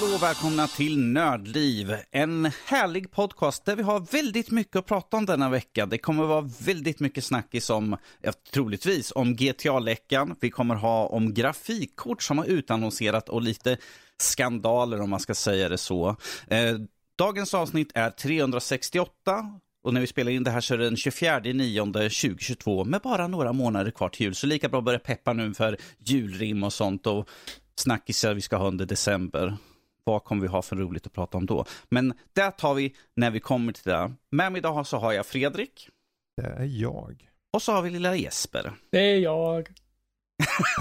Hallå och välkomna till Nördliv, en härlig podcast där vi har väldigt mycket att prata om denna vecka. Det kommer vara väldigt mycket snackis om, ja, troligtvis, om GTA-läckan. Vi kommer ha om grafikkort som har utannonserat och lite skandaler om man ska säga det så. Eh, dagens avsnitt är 368 och när vi spelar in det här så är det den 24 9 2022 med bara några månader kvar till jul. Så lika bra att börja peppa nu för julrim och sånt och snackisar vi ska ha under december vad kommer vi ha för roligt att prata om då? Men det tar vi när vi kommer till det. Med mig idag så har jag Fredrik. Det är jag. Och så har vi lilla Jesper. Det är jag.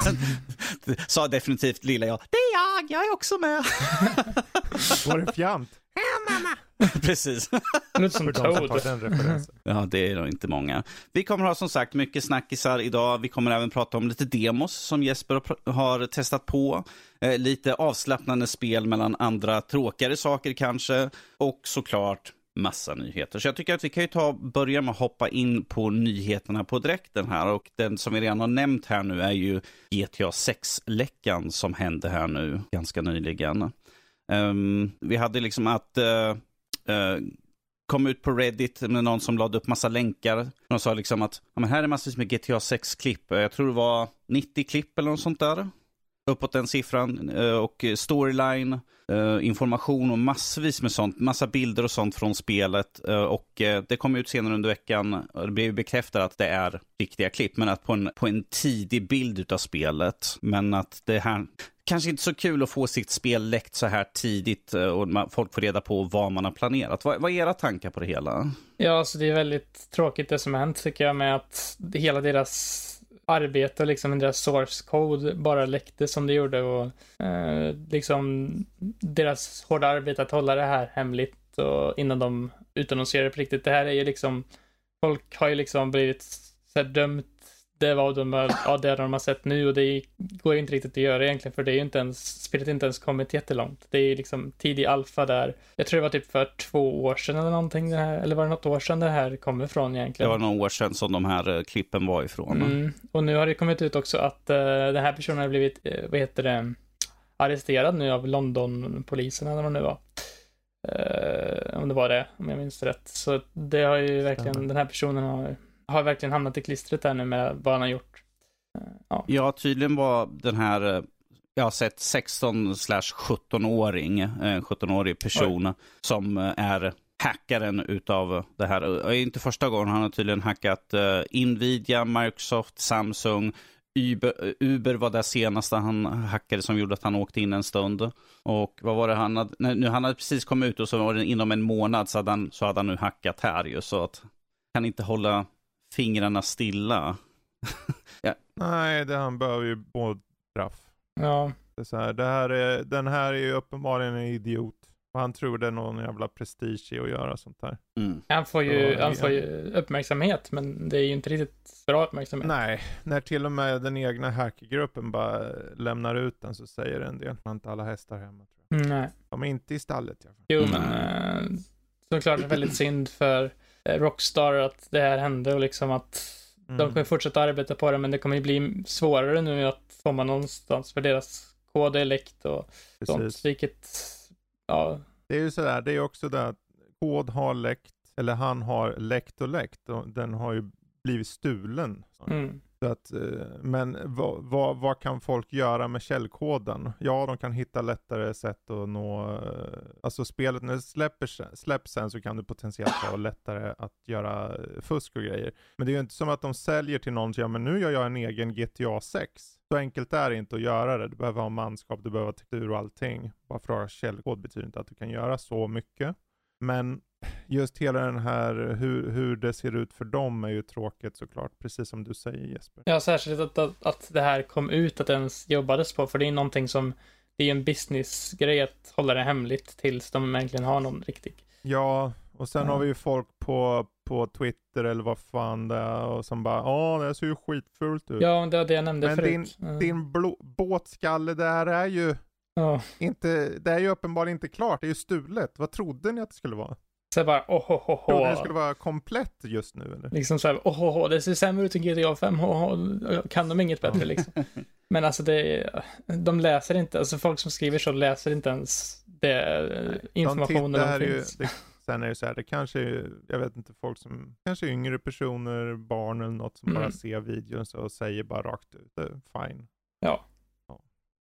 Sa definitivt lilla jag. Det är jag, jag är också med. Var det fjant? Ja, mamma. Precis. Låter som Toad. Ja, det är nog inte många. Vi kommer ha som sagt mycket snackisar idag. Vi kommer även prata om lite demos som Jesper har testat på. Eh, lite avslappnande spel mellan andra tråkigare saker kanske. Och såklart massa nyheter. Så jag tycker att vi kan ju ta börja med att hoppa in på nyheterna på direkten här. Och den som vi redan har nämnt här nu är ju GTA 6-läckan som hände här nu ganska nyligen. Um, vi hade liksom att uh, uh, kom ut på Reddit med någon som lade upp massa länkar. De sa liksom att ja, men här är massvis med GTA 6-klipp. Eh, jag tror det var 90 klipp eller något sånt där. Uppåt den siffran. Uh, och storyline, information och massvis med sånt. Massa bilder och sånt från spelet. och det kom ut senare under veckan. Det blev bekräftat att det är riktiga klipp. Men att på en, på en tidig bild av spelet. Men att det här kanske inte så kul att få sitt spel läckt så här tidigt eh, och folk får reda på vad man har planerat. Vad, vad är era tankar på det hela? Ja, alltså det är väldigt tråkigt det som har hänt tycker jag med att hela deras arbete och liksom deras source code bara läckte som det gjorde och eh, liksom deras hårda arbete att hålla det här hemligt och innan de utannonserade på riktigt. Det här är ju liksom, folk har ju liksom blivit så här dömt det var de, ja, det de har sett nu och det går ju inte riktigt att göra egentligen för det är ju inte ens, spelet inte ens kommit jättelångt. Det är ju liksom tidig alfa där. Jag tror det var typ för två år sedan eller någonting det här, eller var det något år sedan det här kom ifrån egentligen? Det var några år sedan som de här uh, klippen var ifrån. Mm. Och nu har det kommit ut också att uh, den här personen har blivit, uh, vad heter det, arresterad nu av Londonpolisen eller vad det nu var. om det var det, om jag minns rätt. Så det har ju verkligen, den här personen har har verkligen hamnat i klistret där nu med vad han har gjort. Eh, ja, ja tydligen var den här, eh, jag har sett 16 17-åring, 17-årig person Oj. som eh, är hackaren utav det här. Det är inte första gången han har tydligen hackat Nvidia, Microsoft, Samsung, Uber, Uber var det senaste han hackade som gjorde att han åkte in en stund. Och vad var det han hade, nu han hade precis kommit ut och så var det inom en månad så hade han, så hade han nu hackat här ju. Så att kan inte hålla fingrarna stilla. ja. Nej, det, han behöver ju både straff. Ja. Det är så här, det här är, den här är ju uppenbarligen en idiot. Och han tror det är någon jävla prestige i att göra sånt här. Mm. Han, får ju, så, han får ju uppmärksamhet, men det är ju inte riktigt bra uppmärksamhet. Nej, när till och med den egna hackergruppen bara lämnar ut den så säger det en del. Man har inte alla hästar hemma. Tror jag. Nej. De är inte i stallet i alla fall. Jo, men äh, såklart väldigt synd för Eh, Rockstar att det här hände och liksom att mm. de kommer fortsätta arbeta på det men det kommer ju bli svårare nu att komma någonstans för deras kod är läckt och Precis. sånt. Vilket, ja. Det är ju sådär, det är också det att kod har läckt, eller han har läckt och läckt och den har ju blivit stulen. Mm. Så att, eh, men vad, vad, vad, kan folk göra med källkoden? Ja, de kan hitta lättare sätt att nå, eh, alltså spelet när det släpper, släpps sen så kan du potentiellt ha lättare att göra eh, fusk och grejer. Men det är ju inte som att de säljer till någon, så ja men nu gör jag en egen GTA 6. Så enkelt är det inte att göra det. Du behöver ha manskap, du behöver ha textur och allting. Bara för att ha källkod betyder inte att du kan göra så mycket. Men just hela den här hur, hur det ser ut för dem är ju tråkigt såklart, precis som du säger Jesper. Ja, särskilt att, att, att det här kom ut, att det ens jobbades på, för det är någonting som, det är en businessgrej att hålla det hemligt tills de verkligen har någon riktig. Ja, Och sen har vi ju folk på, på Twitter eller vad fan det är och som bara ja det ser ju skitfult ut. Ja, det var det jag nämnde Men förut. din, mm. din båtskalle där är ju ja. inte, det är ju uppenbarligen inte klart, det är ju stulet. Vad trodde ni att det skulle vara? Så bara oh, oh, oh, Trodde det skulle vara komplett just nu eller? Liksom såhär, oh, oh, oh, det ser sämre ut än GTA 5, oh, kan de inget bättre liksom. Men alltså det, de läser inte, alltså folk som skriver så läser inte ens det informationen de, de finns. Ju, det, sen är det så här, det kanske är, jag vet inte, folk som, kanske yngre personer, barn eller något som mm. bara ser videon och säger bara rakt ut, fine. Ja.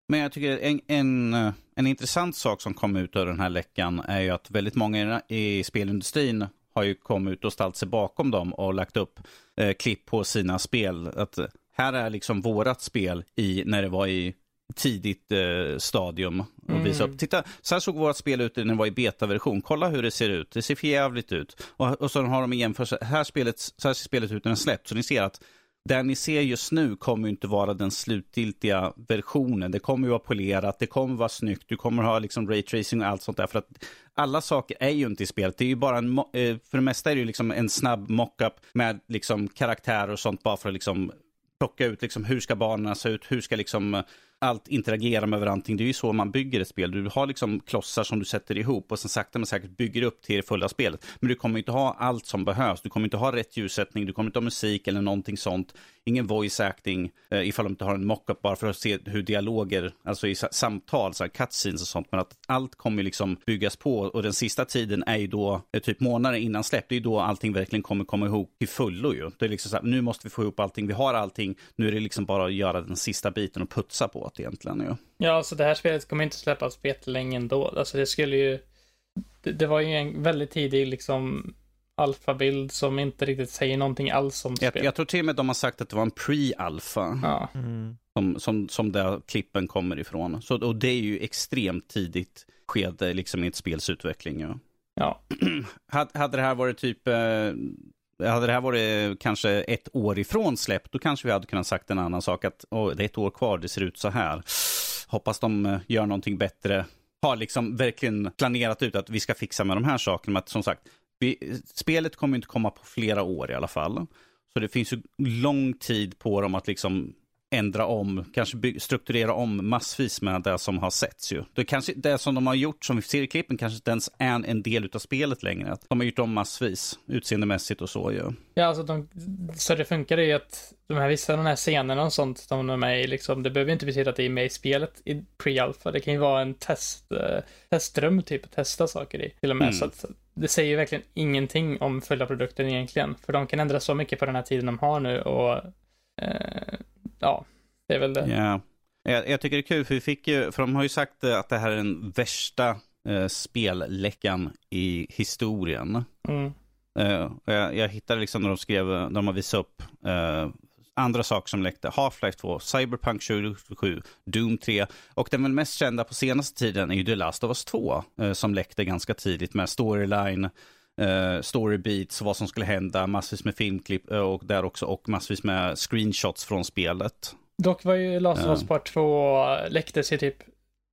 Men jag tycker en, en, en intressant sak som kom ut av den här läckan är ju att väldigt många i spelindustrin har ju kommit ut och ställt sig bakom dem och lagt upp eh, klipp på sina spel. Att här är liksom vårat spel i, när det var i tidigt eh, stadium. Och mm. visa upp. Titta, så här såg vårt spel ut när det var i betaversion. Kolla hur det ser ut. Det ser jävligt ut. Och, och så har de jämfört, här spelet, så här ser spelet ut när det släppt. Så ni ser att det ni ser just nu kommer inte vara den slutgiltiga versionen. Det kommer ju vara polerat, det kommer vara snyggt, du kommer ha liksom raytracing och allt sånt där. För att alla saker är ju inte i spelet. Det är ju bara en, eh, för det mesta är det ju liksom en snabb mockup med liksom karaktärer och sånt bara för att liksom plocka ut liksom hur ska banorna se ut, hur ska liksom eh, allt interagera med varandra. Det är ju så man bygger ett spel. Du har liksom klossar som du sätter ihop och sen sakta men säkert bygger upp till det fulla spelet. Men du kommer inte ha allt som behövs. Du kommer inte ha rätt ljussättning, du kommer inte ha musik eller någonting sånt. Ingen voice acting eh, ifall de inte har en mockup bara för att se hur dialoger, alltså i samtal, så här cutscenes och sånt. Men att allt kommer liksom byggas på och den sista tiden är ju då, eh, typ månader innan släpp, det är ju då allting verkligen kommer komma ihop till fullo ju. Det är liksom så här, nu måste vi få ihop allting, vi har allting, nu är det liksom bara att göra den sista biten och putsa på det egentligen ju. Ja, alltså det här spelet kommer inte släppas på jättelänge ändå. Alltså det skulle ju, det, det var ju en väldigt tidig liksom alfabild som inte riktigt säger någonting alls om spelet. Jag, tror till och med de har sagt att det var en pre-alfa. Ja. Mm. Som, som, som där klippen kommer ifrån. Så, och det är ju extremt tidigt skede liksom i ett spels utveckling. Ja. ja. hade det här varit typ eh, hade det här varit kanske ett år ifrån släpp, då kanske vi hade kunnat sagt en annan sak. Att oh, det är ett år kvar, det ser ut så här. Hoppas de eh, gör någonting bättre. Har liksom verkligen planerat ut att vi ska fixa med de här sakerna. Men att, som sagt, vi, spelet kommer inte komma på flera år i alla fall. Så det finns ju lång tid på dem att liksom ändra om, kanske strukturera om massvis med det som har setts ju. Det, kanske, det som de har gjort, som vi ser i klippen, kanske inte ens är en del av spelet längre. De har gjort om massvis, utseendemässigt och så ju. Ja, alltså de, så det funkar ju att de här vissa de här scenerna och sånt de är med i, liksom, det behöver inte betyda att det är med i spelet i pre-alpha. Det kan ju vara en test, uh, testrum typ, att testa saker i till och med. Mm. Så att det säger ju verkligen ingenting om fulla produkten egentligen. För de kan ändra så mycket på den här tiden de har nu och uh, ja, det är väl det. Ja, jag, jag, tycker det är kul för vi fick ju, för de har ju sagt att det här är den värsta uh, spelläckan i historien. Mm. Uh, jag, jag, hittade liksom när de skrev, när de har visat upp uh, andra saker som läckte. Half-Life 2, Cyberpunk 2077, Doom 3 och den väl mest kända på senaste tiden är ju The Last of Us 2 uh, som läckte ganska tidigt med storyline, uh, storybeats, vad som skulle hända, massvis med filmklipp uh, och där också och massvis med screenshots från spelet. Dock var ju Last of Us Part 2 läcktes ju typ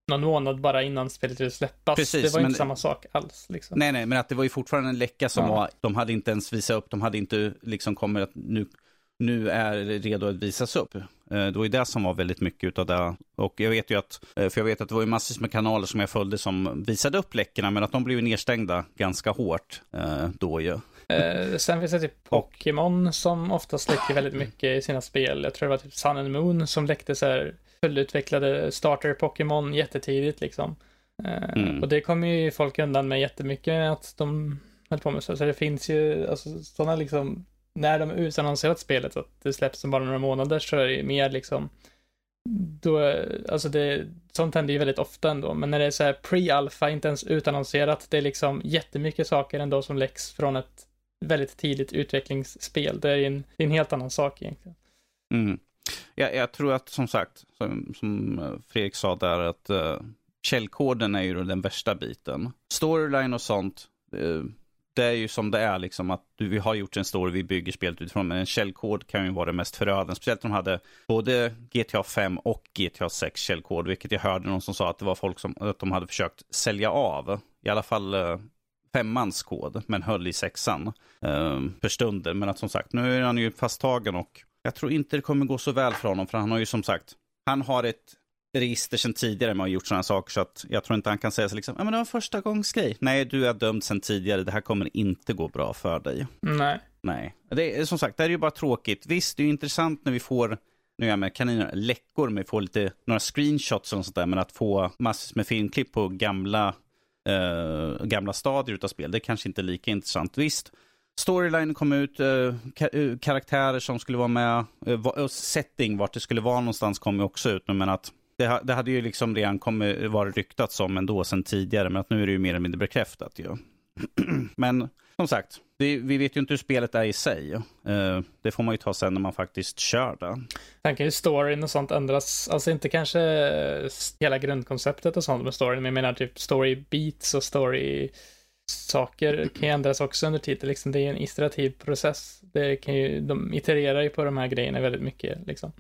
någon månad bara innan spelet skulle släppas. Precis, det var men, inte samma sak alls. Liksom. Nej, nej, men att det var ju fortfarande en läcka som ja. var, de hade inte ens visat upp, de hade inte liksom kommit att nu, nu är redo att visas upp. Eh, det var ju det som var väldigt mycket av det. Och jag vet ju att, eh, för jag vet att det var ju massvis med kanaler som jag följde som visade upp läckorna, men att de blev nedstängda ganska hårt eh, då ju. Eh, sen finns det typ Pokémon som oftast läcker väldigt mycket i sina spel. Jag tror det var typ Sun and Moon som läckte så här fullutvecklade starter Pokémon jättetidigt liksom. Eh, mm. Och det kommer ju folk undan med jättemycket att de höll på med så. Så det finns ju alltså sådana liksom, när de utannonserat spelet att det släpps om bara några månader så är det mer liksom då, alltså det, sånt händer ju väldigt ofta ändå, men när det är så här pre-alpha, inte ens utannonserat, det är liksom jättemycket saker ändå som läcks från ett väldigt tidigt utvecklingsspel. Det är en, det är en helt annan sak egentligen. Mm. Ja, jag tror att som sagt, som, som Fredrik sa där, att uh, källkoden är ju den värsta biten. Storyline och sånt, uh, det är ju som det är, liksom att vi har gjort en story, vi bygger spelet utifrån, men en källkod kan ju vara det mest förödande. Speciellt om de hade både GTA 5 och GTA 6 källkod, vilket jag hörde någon som sa att det var folk som att de hade försökt sälja av. I alla fall eh, femmans kod, men höll i sexan eh, för stunden. Men att som sagt, nu är han ju fasttagen och jag tror inte det kommer gå så väl för honom, för han har ju som sagt, han har ett register sedan tidigare med att ha gjort sådana saker, så att jag tror inte han kan säga så liksom, ja men det var första gångs grej. Nej, du är dömd sedan tidigare, det här kommer inte gå bra för dig. Nej. Nej, det är som sagt, det är ju bara tråkigt. Visst, det är ju intressant när vi får nu är jag med kaniner, läckor, men vi får lite, några screenshots och sånt där, men att få massor med filmklipp på gamla, uh, gamla stadier utav spel, det är kanske inte lika intressant. Visst, storyline kom ut, uh, karaktärer som skulle vara med, uh, setting, vart det skulle vara någonstans kom ju också ut, men att det, det hade ju liksom redan kommit, varit ryktat som ändå sedan tidigare, men att nu är det ju mer eller mindre bekräftat ju. men som sagt, det, vi vet ju inte hur spelet är i sig. Uh, det får man ju ta sen när man faktiskt kör det. Sen kan ju storyn och sånt ändras. Alltså inte kanske eh, hela grundkonceptet och sånt med storyn, men jag menar typ story beats och story saker kan ju ändras också under tiden. Liksom, det är en iterativ process. Det kan ju, de itererar ju på de här grejerna väldigt mycket. Liksom.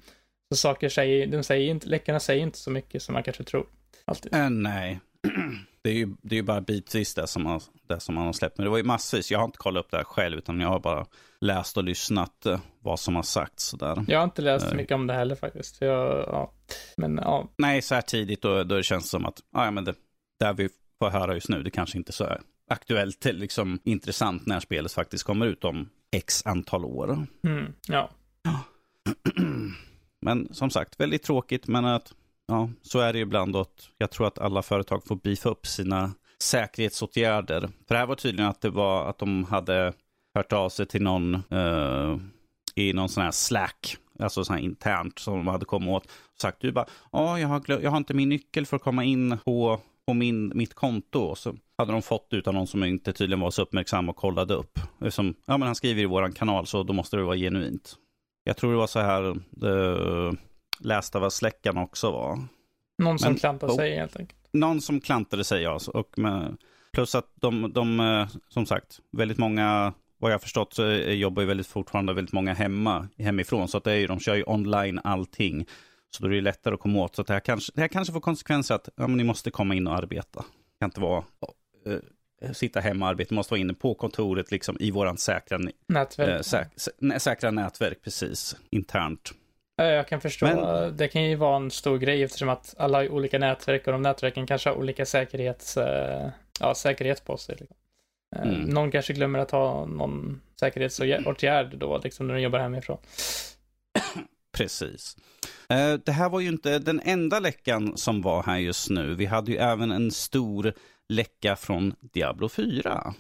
Så saker säger, de säger inte, läckarna säger inte så mycket som man kanske tror. Alltid. Uh, nej. Det är ju, det är ju bara bitvis det som, har, det som man har släppt. Men det var ju massvis. Jag har inte kollat upp det här själv, utan jag har bara läst och lyssnat eh, vad som har sagts. Sådär. Jag har inte läst så mycket om det heller faktiskt. Jag, ja. Men, ja. Nej, så här tidigt då, då det känns som att ja, men det, det vi får höra just nu, det kanske inte är så aktuellt, liksom intressant när spelet faktiskt kommer ut om x antal år. Mm, ja. men som sagt, väldigt tråkigt, men att Ja, så är det ibland. Att jag tror att alla företag får beefa upp sina säkerhetsåtgärder. För det här var tydligen att det var att de hade hört av sig till någon uh, i någon sån här slack, alltså sån här internt som de hade kommit åt. Och sagt du bara, ja, jag, har jag har inte min nyckel för att komma in på, på min, mitt konto. Och så hade de fått ut av någon som inte tydligen var så uppmärksam och kollade upp. Som, ja, men han skriver i våran kanal så då måste det vara genuint. Jag tror det var så här, det, läst av vad släckarna också var. Någon som Men, klantade oh, sig helt enkelt. Någon som klantade sig, ja. Och med, plus att de, de, eh, som sagt, väldigt många, vad jag förstått, så jobbar ju väldigt fortfarande väldigt många hemma, hemifrån. Så att det är ju, de kör ju online allting. Så då är det lättare att komma åt. Så det här kanske, det här kanske får konsekvenser att ja, men ni måste komma in och arbeta. Det kan inte vara uh, sitta hemma och arbeta. Måste vara inne på kontoret liksom i våran säkra nätverk. Uh, säk, säkra nätverk, precis, internt. Jag kan förstå. Men... Det kan ju vara en stor grej eftersom att alla har olika nätverk och de nätverken kanske har olika säkerhets, eh, ja, säkerhet på sig. Liksom. Eh, mm. Någon kanske glömmer att ha någon säkerhetsåtgärd då, liksom när de jobbar hemifrån. Precis. Eh, det här var ju inte den enda läckan som var här just nu. Vi hade ju även en stor läcka från Diablo 4.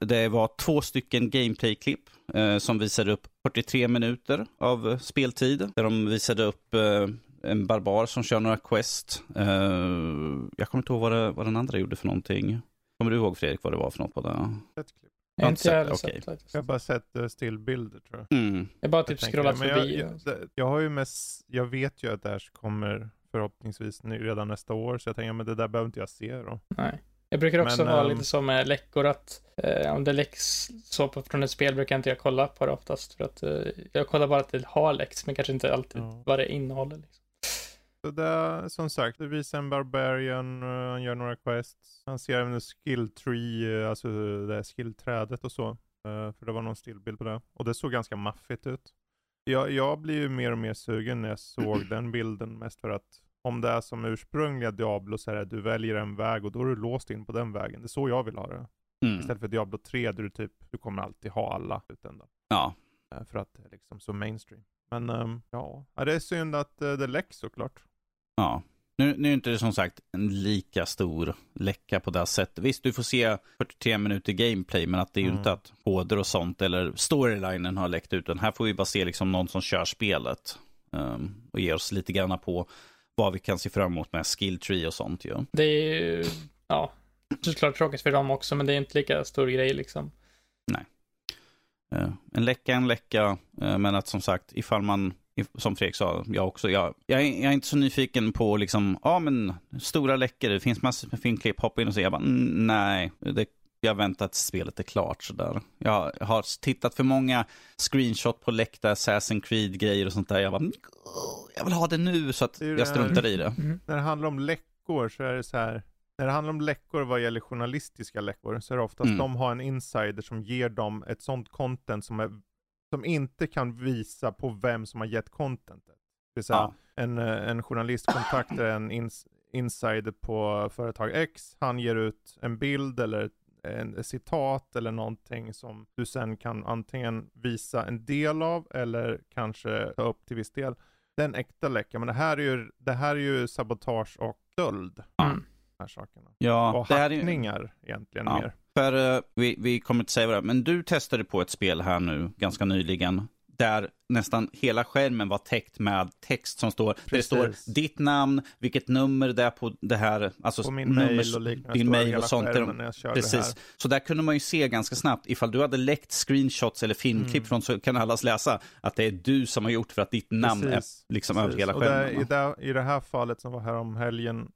Det var två stycken gameplay-klipp eh, som visade upp 43 minuter av eh, speltid. Där de visade upp eh, en barbar som kör några quest. Eh, jag kommer inte ihåg vad, det, vad den andra gjorde för någonting. Kommer du ihåg Fredrik vad det var för något på det? Jag har inte sett, okay. sett Jag har bara sett uh, stillbilder tror jag. Mm. Jag bara typ scrollat förbi. Jag, jag, jag, har ju mest, jag vet ju att det här kommer förhoppningsvis redan nästa år, så jag tänker men det där behöver inte jag se då. Nej. Jag brukar också men, vara um... lite så med läckor att eh, om det läcks så på, från ett spel brukar inte jag kolla på det oftast. För att eh, jag kollar bara att det har läckts, men kanske inte alltid ja. vad det innehåller. Liksom. Så det, som sagt, det visar en Barbarian, uh, han gör några quests. Han ser även en skill tree, uh, alltså det skillträdet och så. Uh, för det var någon stillbild på det. Och det såg ganska maffigt ut. Jag, jag blir ju mer och mer sugen när jag såg den bilden, mest för att om det är som ursprungliga Diablo så är det du väljer en väg och då är du låst in på den vägen. Det är så jag vill ha det. Mm. Istället för Diablo 3 där du typ, du kommer alltid ha alla slutändan. Ja. Eh, för att det är liksom så mainstream. Men um, ja, det är synd att uh, det läcks såklart. Ja. Nu, nu är inte det som sagt en lika stor läcka på det sättet. Visst, du får se 43 minuter gameplay, men att det är ju mm. inte att koder och sånt eller storylinen har läckt ut. Den här får vi bara se liksom någon som kör spelet um, och ger oss lite grann på vad vi kan se fram emot med skill tree och sånt ju. Det är ju, ja, såklart tråkigt för dem också, men det är inte lika stor grej liksom. Nej. Uh, en läcka, en läcka, uh, men att som sagt, ifall man, som Fredrik sa, jag också, jag, jag, är, jag är inte så nyfiken på liksom, ja men, stora läckor, det finns massor med filmklipp, hoppa in och se, jag bara, mm, nej, det jag väntar tills spelet är klart sådär. Jag har tittat för många screenshot på läckta Assassin's Creed-grejer och sånt där. Jag bara, jag vill ha det nu så att jag struntar i det. Mm. När det handlar om läckor så är det så här, När det handlar om läckor vad gäller journalistiska läckor så är det oftast mm. de har en insider som ger dem ett sånt content som, är, som inte kan visa på vem som har gett contentet. Det vill säga ja. en, eh, en journalist kontaktar en ins, insider på företag X, han ger ut en bild eller en citat eller någonting som du sen kan antingen visa en del av eller kanske ta upp till viss del. Det är en äkta läcka, men det här är ju, det här är ju sabotage och stöld. Mm. Här sakerna. Ja, och hackningar är... egentligen ja. mer. För uh, vi, vi kommer inte säga vad det är, men du testade på ett spel här nu ganska nyligen där nästan hela skärmen var täckt med text som står, det står ditt namn, vilket nummer det är på det här, alltså på min mail och liknande. Din mail och sånt. Precis. Så där kunde man ju se ganska snabbt, ifall du hade läckt screenshots eller filmklipp mm. från så kan allas läsa att det är du som har gjort för att ditt namn Precis. är liksom över hela skärmen. Och där, i, det, I det här fallet som var här om helgen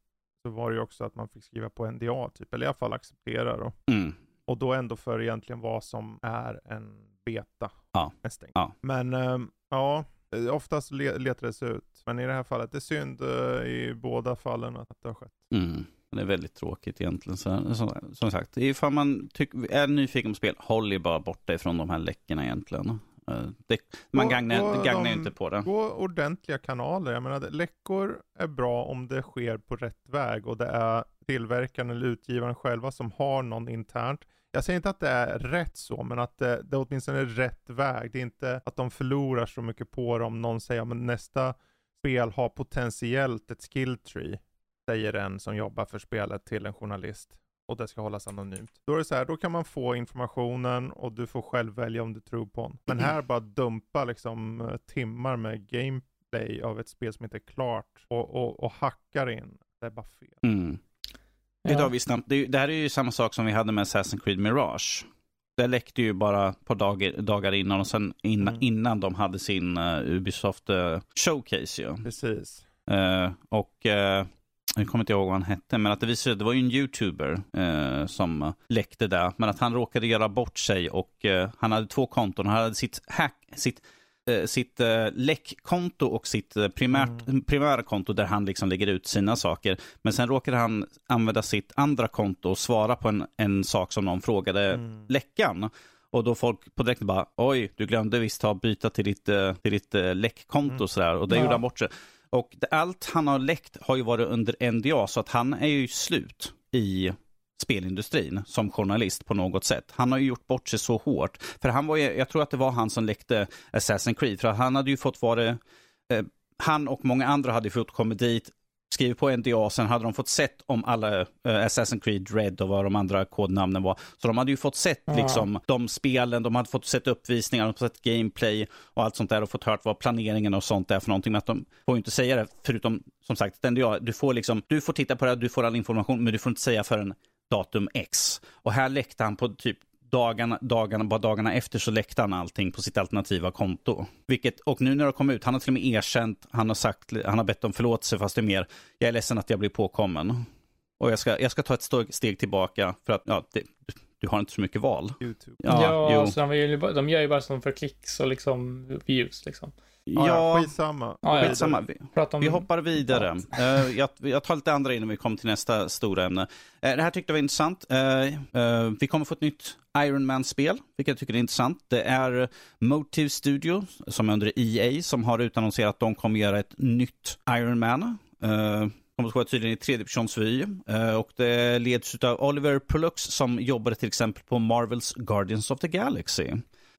så var det ju också att man fick skriva på NDA typ, eller i alla fall acceptera då. Mm. Och då ändå för egentligen vad som är en beta. Ja. ja. Men um, ja, oftast letar det sig ut. Men i det här fallet, det är synd uh, i båda fallen att det har skett. Mm. Det är väldigt tråkigt egentligen. Så, som, som sagt, ifall man tyck, är nyfiken på spel, håll er bara borta ifrån de här läckorna egentligen. Eh, det, man gagnar, gagnar inte på det. Gå ordentliga kanaler. Jag menar, läckor är bra om det sker på rätt väg och det är tillverkaren eller utgivaren själva som har någon internt. Jag säger inte att det är rätt så, men att det, det åtminstone är rätt väg. Det är inte att de förlorar så mycket på det om någon säger att nästa spel har potentiellt ett skill tree, säger en som jobbar för spelet till en journalist och det ska hållas anonymt. Då är det så här, då kan man få informationen och du får själv välja om du tror på den. Men här bara dumpa liksom eh, timmar med gameplay av ett spel som inte är klart och, och, och hackar in. Det är bara fel. Mm. Det, ja. vi snabbt. Det, det, här är ju samma sak som vi hade med Assassin's Creed Mirage. Det läckte ju bara par dagar, dagar innan och sen innan, mm. innan de hade sin uh, Ubisoft uh, showcase ju. Precis. Uh, och jag kommer inte ihåg vad han hette, men att det visade det var ju en youtuber eh, som läckte det, men att han råkade göra bort sig och eh, han hade två konton. Han hade sitt hack, sitt Eh, sitt eh, läckkonto och sitt eh, primärt, mm. primära konto där han liksom lägger ut sina saker. Men sen råkade han använda sitt andra konto och svara på en, en sak som någon frågade mm. läckan. Och då folk på direkt bara, oj, du glömde visst ha byta till ditt, till ditt läckkonto mm. sådär. Och det ja. gjorde han bort sig. Och allt han har läckt har ju varit under NDA, så att han är ju slut i spelindustrin som journalist på något sätt. Han har ju gjort bort sig så hårt. För han var ju, jag tror att det var han som läckte Assassin's Creed, för han hade ju fått vara eh, han och många andra hade fått komma dit, skrivit på NDA, sen hade de fått sett om alla uh, Assassin's Creed Red och vad de andra kodnamnen var. Så de hade ju fått sett mm. liksom de spelen, de hade fått sett uppvisningar, de hade fått sett gameplay och allt sånt där och fått hört vad planeringen och sånt är för någonting. Men att de får ju inte säga det, förutom som sagt, NDA, du får liksom, du får titta på det, du får all information, men du får inte säga förrän datum X. Och här läckte han på typ dagarna, dagarna, bara dagarna efter så läckte han allting på sitt alternativa konto. Vilket, och nu när det kom ut, han har till och med erkänt, han har sagt, han har bett om förlåtelse fast det är mer, jag är ledsen att jag blir påkommen. Och jag ska, jag ska ta ett steg tillbaka för att, ja, det, du har inte så mycket val. YouTube. Ja, ja alltså, de, de gör ju bara som för klicks och liksom views liksom. Ja, ja skitsamma. Ja, skitsamma. Vi, om... vi hoppar vidare. Uh, jag, jag tar lite andra innan vi kommer till nästa stora ämne. Uh, det här tyckte jag var intressant. Uh, vi kommer få ett nytt Iron Man-spel, vilket jag tycker är intressant. Det är Motive Studio, som är under EA, som har utannonserat att de kommer göra ett nytt Iron Man. Uh, kommer att vara tydligen i tredjepersonsvy. och det leds av Oliver Pollux som jobbade till exempel på Marvels Guardians of the Galaxy.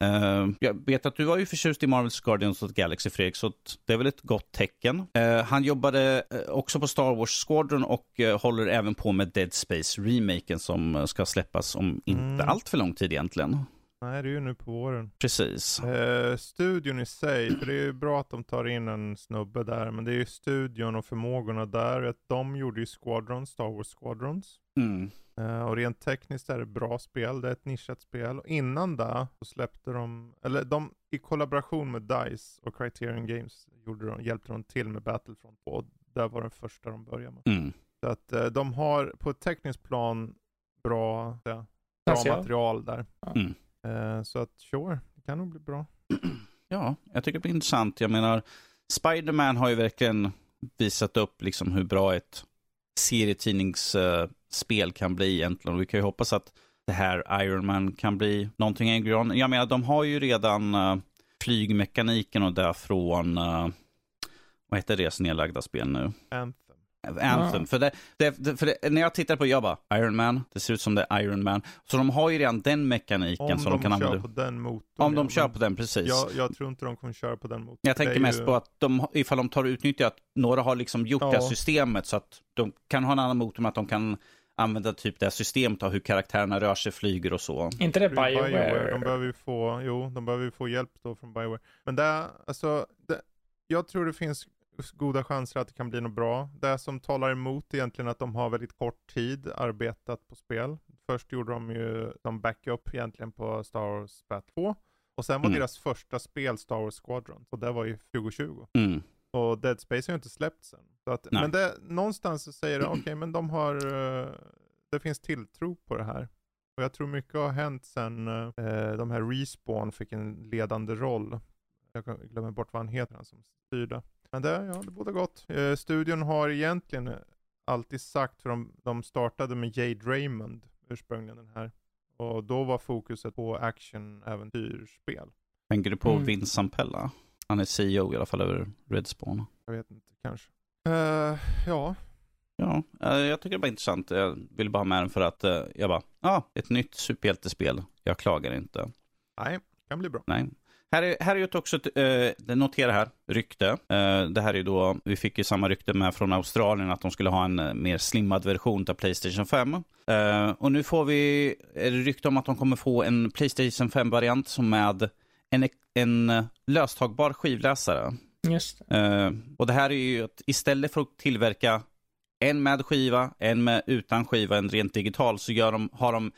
Uh, jag vet att du var ju förtjust i Marvels Guardians of the Galaxy, Fredrik, så det är väl ett gott tecken. Uh, han jobbade uh, också på Star Wars Squadron och håller även på med Dead Space-remaken som ska släppas om inte mm. allt för lång tid egentligen. Nej, det är ju nu på våren. Precis. studion i sig, för det är ju bra att de tar in en snubbe där, men det är ju studion och förmågorna där. De gjorde ju Squadrons, Star Wars Squadrons. Mm. Uh, och rent tekniskt är det bra spel, det är ett nischat spel. Och innan det så släppte de, eller de i kollaboration med DICE och Criterion Games gjorde de, hjälpte de till med Battlefront 2. Och det var den första de började med. Mm. Så att uh, de har på ett tekniskt plan bra, ja, bra material där. Mm. Uh, så att sure, det kan nog bli bra. Ja, jag tycker det blir intressant. Jag menar, Spiderman har ju verkligen visat upp liksom hur bra ett serietidnings spel kan bli egentligen. Och vi kan ju hoppas att det här Iron Man kan bli någonting Angry On. Jag menar, de har ju redan uh, flygmekaniken och där från, uh, vad heter deras nedlagda spel nu? Anthem. Anthem. Ja. För, det, det, för det, när jag tittar på jag bara, Iron Man, det ser ut som det är Iron Man. Så de har ju redan den mekaniken Om som de, de kan använda. Om de kör på den motorn. Om de kör på den, precis. Jag, jag, tror inte de kommer köra på den motorn. Jag tänker mest ju... på att de, ifall de tar och utnyttjar att några har liksom gjort ja. det här systemet så att de kan ha en annan motor med att de kan använda typ det här systemet av hur karaktärerna rör sig, flyger och så. Inte det Bioware? Bioware. De behöver ju få, jo, de behöver ju få hjälp då från Bioware. Men det, alltså, det, jag tror det finns goda chanser att det kan bli något bra. Det som talar emot egentligen att de har väldigt kort tid arbetat på spel. Först gjorde de ju de backup egentligen på Star Wars Bat 2. Och sen var mm. deras första spel Star Wars Squadron. Och det var ju 2020. Mm. Och Dead Space har ju inte släppt sen. Så att, men det, någonstans säger det, okej okay, men de har, uh, det finns tilltro på det här. Och jag tror mycket har hänt sen uh, de här Respawn fick en ledande roll. Jag glömmer bort vad han heter, han som styrde. Men det, ja, det borde gott. Uh, studion har egentligen alltid sagt, för de, de startade med Jade Raymond ursprungligen den här. Och då var fokuset på action-äventyrsspel. Tänker du på mm. Vince Sampella? Han är CEO i alla fall över Redspawn. Jag vet inte, kanske. Uh, ja. Ja, uh, jag tycker det var intressant. Jag vill bara ha med den för att uh, jag bara, ja, ah, ett nytt superhjältespel. Jag klagar inte. Nej, kan bli bra. Nej. Här är, här är ju också ett, eh, notera här, rykte. Eh, det här är då, vi fick ju samma rykte med från Australien att de skulle ha en eh, mer slimmad version av Playstation 5. Eh, och nu får vi rykte om att de kommer få en Playstation 5-variant som med en, en eh, löstagbar skivläsare. Just det. Uh, och det här är ju att istället för att tillverka en med skiva, en med utan skiva, en rent digital, så gör de, har de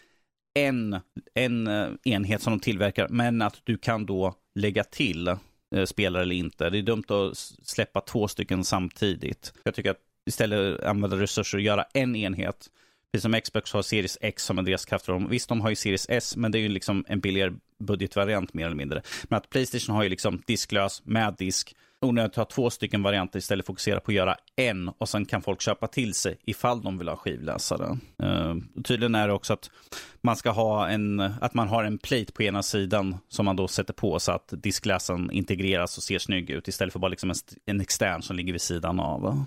en, en eh, enhet som de tillverkar, men att du kan då lägga till eh, spelare eller inte. Det är dumt att släppa två stycken samtidigt. Jag tycker att istället använda resurser och göra en enhet. Precis som Xbox har Series X som en deras om. Visst, de har ju Series S, men det är ju liksom en billigare budgetvariant mer eller mindre. Men att Playstation har ju liksom disklös med disk. Onödigt att ha två stycken varianter istället fokusera på att göra en och sen kan folk köpa till sig ifall de vill ha skivläsare. Uh, tydligen är det också att man ska ha en, att man har en plate på ena sidan som man då sätter på så att diskläsaren integreras och ser snygg ut istället för bara liksom en, en extern som ligger vid sidan av.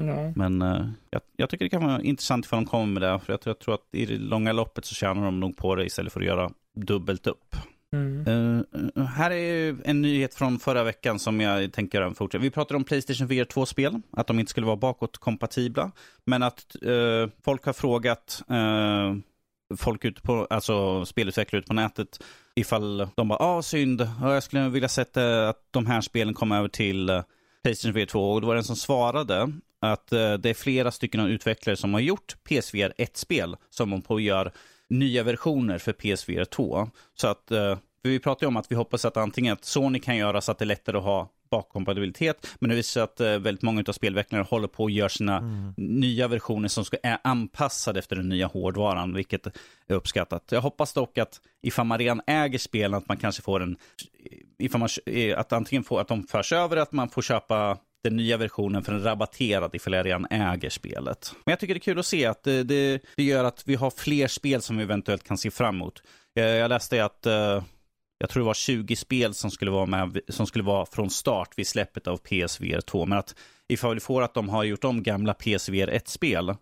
Ja. Men uh, jag, jag, tycker det kan vara intressant ifall de kommer med det. För jag, jag tror att i det långa loppet så tjänar de nog på det istället för att göra dubbelt upp. Mm. Uh, här är en nyhet från förra veckan som jag tänker fortsätta. Vi pratade om Playstation VR 2-spel, att de inte skulle vara bakåtkompatibla. Men att uh, folk har frågat uh, folk ute på, alltså spelutvecklare ute på nätet, ifall de bara, ah synd, jag skulle vilja sätta att de här spelen kommer över till Playstation VR 2. Och då var det en som svarade att det är flera stycken utvecklare som har gjort PSVR 1-spel som de på gör nya versioner för PSVR 2. Så att, eh, vi pratar ju om att vi hoppas att antingen att Sony kan göra så att det är lättare att ha bakkompatibilitet, men det visar sig att eh, väldigt många av spelvecklorna håller på att göra sina mm. nya versioner som ska, är anpassade efter den nya hårdvaran, vilket är uppskattat. Jag hoppas dock att ifall man redan äger spelen, att man kanske får en, ifall man, att antingen får, att de förs över, att man får köpa den nya versionen för en rabatterad ifall jag redan äger spelet. Men jag tycker det är kul att se att det, det, det gör att vi har fler spel som vi eventuellt kan se fram emot. Jag, jag läste att uh, jag tror det var 20 spel som skulle vara med, som skulle vara från start vid släppet av PSVR 2. Men att ifall vi får att de har gjort om gamla PSVR 1-spel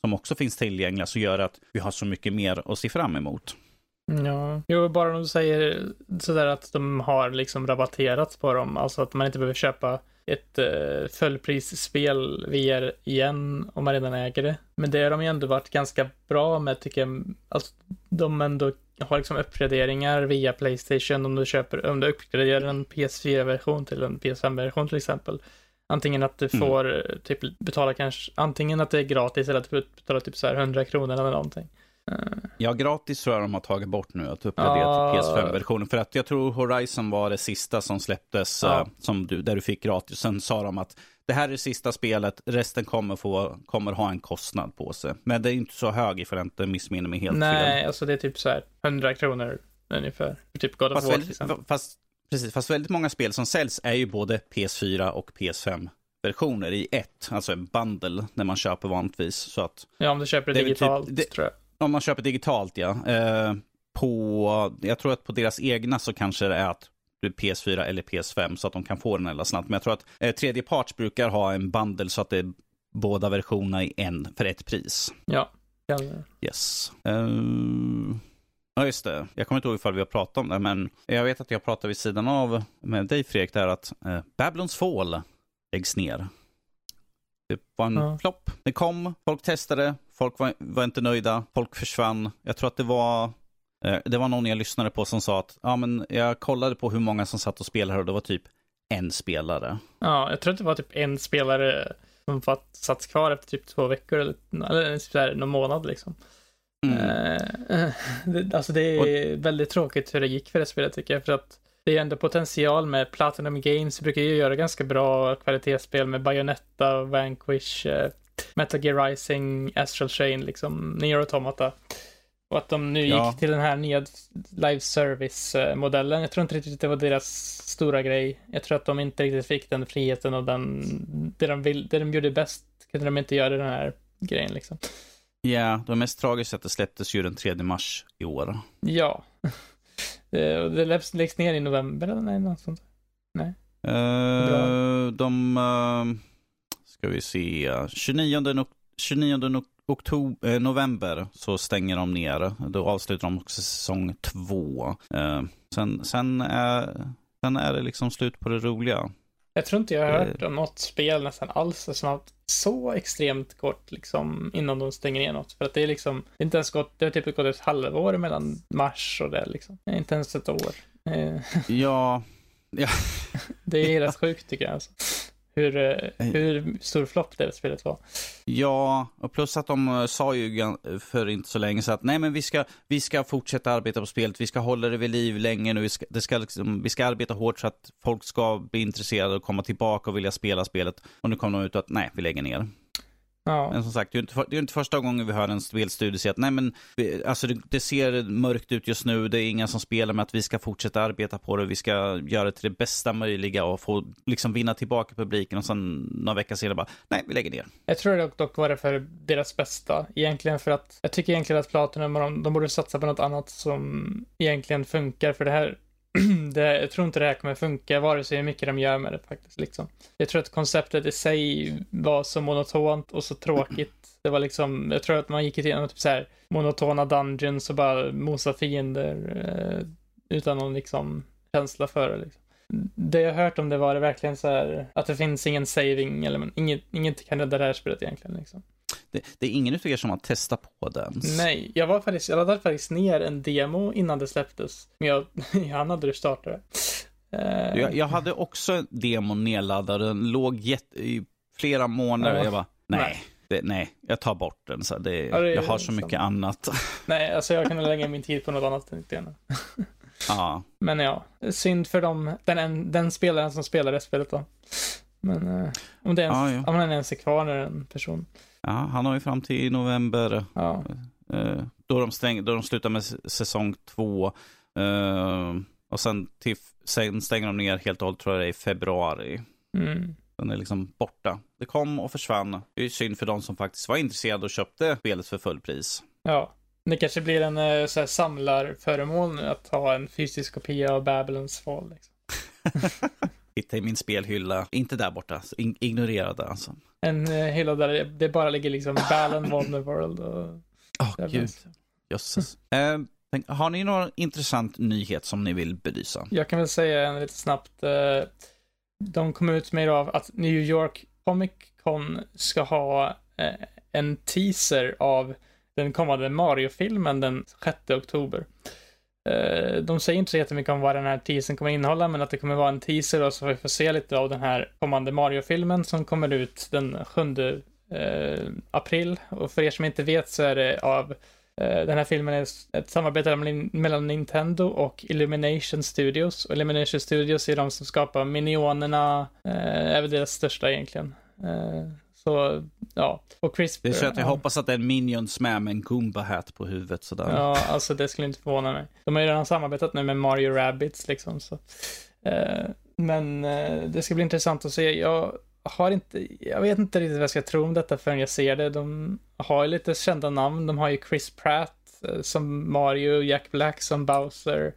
som också finns tillgängliga så gör det att vi har så mycket mer att se fram emot. Mm, ja, jo, bara de säger sådär att de har liksom rabatterat på dem, alltså att man inte behöver köpa ett uh, fullprisspel VR igen om man redan äger det. Men det har de ju ändå varit ganska bra med tycker jag. Alltså, de ändå har liksom uppgraderingar via Playstation om du köper, om du uppgraderar en PS4-version till en PS5-version till exempel. Antingen att du mm. får mm. typ betala kanske, antingen att det är gratis eller att du betalar typ så här 100 kronor eller någonting. Ja, gratis tror jag de har tagit bort nu, att uppgradera ja. till PS5-versionen. För att jag tror Horizon var det sista som släpptes, ja. uh, som du, där du fick gratis. Sen sa de att det här är det sista spelet, resten kommer, få, kommer ha en kostnad på sig. Men det är inte så hög ifall jag inte missminner mig helt Nej, fel. Nej, alltså det är typ så här 100 kronor ungefär. Typ God of War väldigt, fast, precis, fast väldigt många spel som säljs är ju både PS4 och PS5 versioner i ett, alltså en bundle när man köper vanligtvis. Så att, ja, om du köper det typ- digitalt typ, det, tror jag. Om man köper digitalt, ja. Eh, på, jag tror att på deras egna så kanske det är att du PS4 eller PS5 så att de kan få den eller snabbt. Men jag tror att eh, tredje parts brukar ha en bundle så att det är båda versionerna i en för ett pris. Ja. Yes. Uh... Ja, just det. Jag kommer inte ihåg ifall vi har pratat om det, men jag vet att jag pratade vid sidan av med dig Fredrik, där att eh, Babylons Fall läggs ner. Det var en ja. flopp. Det kom, folk testade, folk var, var, inte nöjda, folk försvann. Jag tror att det var eh, det var någon jag lyssnade på som sa att ja, men jag kollade på hur många som satt och spelade och det var typ en spelare. Ja, jag tror att det var typ en spelare som satt kvar efter typ två veckor eller, eller så här, någon månad liksom. Mm. Uh, alltså det är och... väldigt tråkigt hur det gick för det spelet tycker jag. För att det är ändå potential med Platinum Games. brukar ju göra ganska bra kvalitetsspel med Bayonetta, Vanquish, uh, Metal Gear Rising, Astral Chain, liksom, Nier Automata. Och att de nu ja. gick till den här nya live service-modellen. Jag tror inte riktigt det var deras stora grej. Jag tror att de inte riktigt fick den friheten och den, det de, vill, det de gjorde bäst kunde de inte göra den här grejen liksom. Ja, det mest tragiska är att det släpptes ju den 3 mars i år. Ja. Det, det läggs, läggs ner i november eller något sånt? Nej. Uh, de, uh, ska vi se, 29, 29 oktober, november så stänger de ner. Då avslutar de också säsong två. Uh, sen, sen, är, sen är det liksom slut på det roliga. Jag tror inte jag har hört om något spel nästan alls som har haft så extremt kort liksom innan de stänger ner något. För att det är liksom, det är inte ens gått, det har typ gått ett halvår mellan mars och det liksom. Inte ens ett år. Eh, ja. ja. det är rätt sjukt tycker jag alltså hur, eh, hur stor flopp det spelet var. Ja, och plus att de eh, sa ju för inte så länge så att nej men vi ska, vi ska fortsätta arbeta på spelet, vi ska hålla det vid liv länge nu, vi ska, det ska liksom, vi ska arbeta hårt så att folk ska bli intresserade och komma tillbaka och vilja spela spelet. Och nu kom de ut att nej, vi lägger ner. Ja. Men som sagt, det är, inte, det är inte första gången vi hör en spelstudio säga att nej men, alltså det, det, ser mörkt ut just nu, det är inga som spelar med att vi ska fortsätta arbeta på det, vi ska göra det till det bästa möjliga och få liksom vinna tillbaka publiken. Och sen några veckor senare bara, nej vi lägger ner. Jag tror dock, dock var det för deras bästa, egentligen för att jag tycker egentligen att Platinum, de, de borde satsa på något annat som egentligen funkar för det här det, jag tror inte det här kommer funka, vare sig hur mycket de gör med det faktiskt. Liksom. Jag tror att konceptet i sig var så monotont och så tråkigt. Det var liksom, jag tror att man gick igenom typ så här monotona dungeons och bara mosa fiender eh, utan någon liksom känsla för det. Liksom. Det jag hört om det var det verkligen så här att det finns ingen saving eller inget, inget kan rädda det här spelet egentligen. Liksom. Det, det, är ingen av er som har testat på den? Nej, jag var faktiskt, jag laddade faktiskt ner en demo innan det släpptes. Men jag, jag hann aldrig starta det. Uh... Jag, jag, hade också demon nedladdad, den låg jätte, i flera månader. Ja. Jag bara, nej. nej. Det, nej, jag tar bort den. Så det, ja, det jag har så mycket annat. Nej, alltså jag kan lägga min tid på något annat. Inte ja. Men ja, synd för dem, den, den spelaren som spelar det spelet då. Men uh, om, det ens, ja, ja. om den ens är kvar när en person. Ja, han har ju fram till november. Ja. Eh, då, de stäng, då de slutar med säsong två. Eh, och sen, till, sen stänger de ner helt och hållet tror jag det är i februari. Mm. Den är liksom borta. Det kom och försvann. Det är synd för de som faktiskt var intresserade och köpte spelet för fullpris. Ja, det kanske blir en eh, så här, samlarföremål nu att ha en fysisk kopia av Babylons fall. Liksom. Hitta i min spelhylla. Inte där borta. ignorera det alltså. En eh, hylla där det bara ligger liksom Balan Wonderworld och... Åh, oh, gud. Jösses. eh, har ni någon intressant nyhet som ni vill belysa? Jag kan väl säga en lite snabbt. Eh, de kom ut med idag att New York Comic Con ska ha eh, en teaser av den kommande Mario-filmen den 6 oktober. Eh, de säger inte så jättemycket om vad den här teasern kommer innehålla, men att det kommer vara en teaser och så vi får se lite av den här kommande Mario-filmen som kommer ut den 7 eh, april. Och för er som inte vet så är det av eh, den här filmen är ett samarbete mellan Nintendo och Illumination Studios. Och Illumination Studios är de som skapar Minionerna, eh, är väl deras största egentligen. Eh, så, ja. Och Chris... Det är så att jag ja. hoppas att det är en Minions med med en Goomba-hat på huvudet sådär. Ja, alltså det skulle inte förvåna mig. De har ju redan samarbetat nu med Mario Rabbids liksom, så. Eh, men eh, det ska bli intressant att se. Jag har inte, jag vet inte riktigt vad jag ska tro om detta förrän jag ser det. De har ju lite kända namn. De har ju Chris Pratt eh, som Mario, Jack Black som Bowser,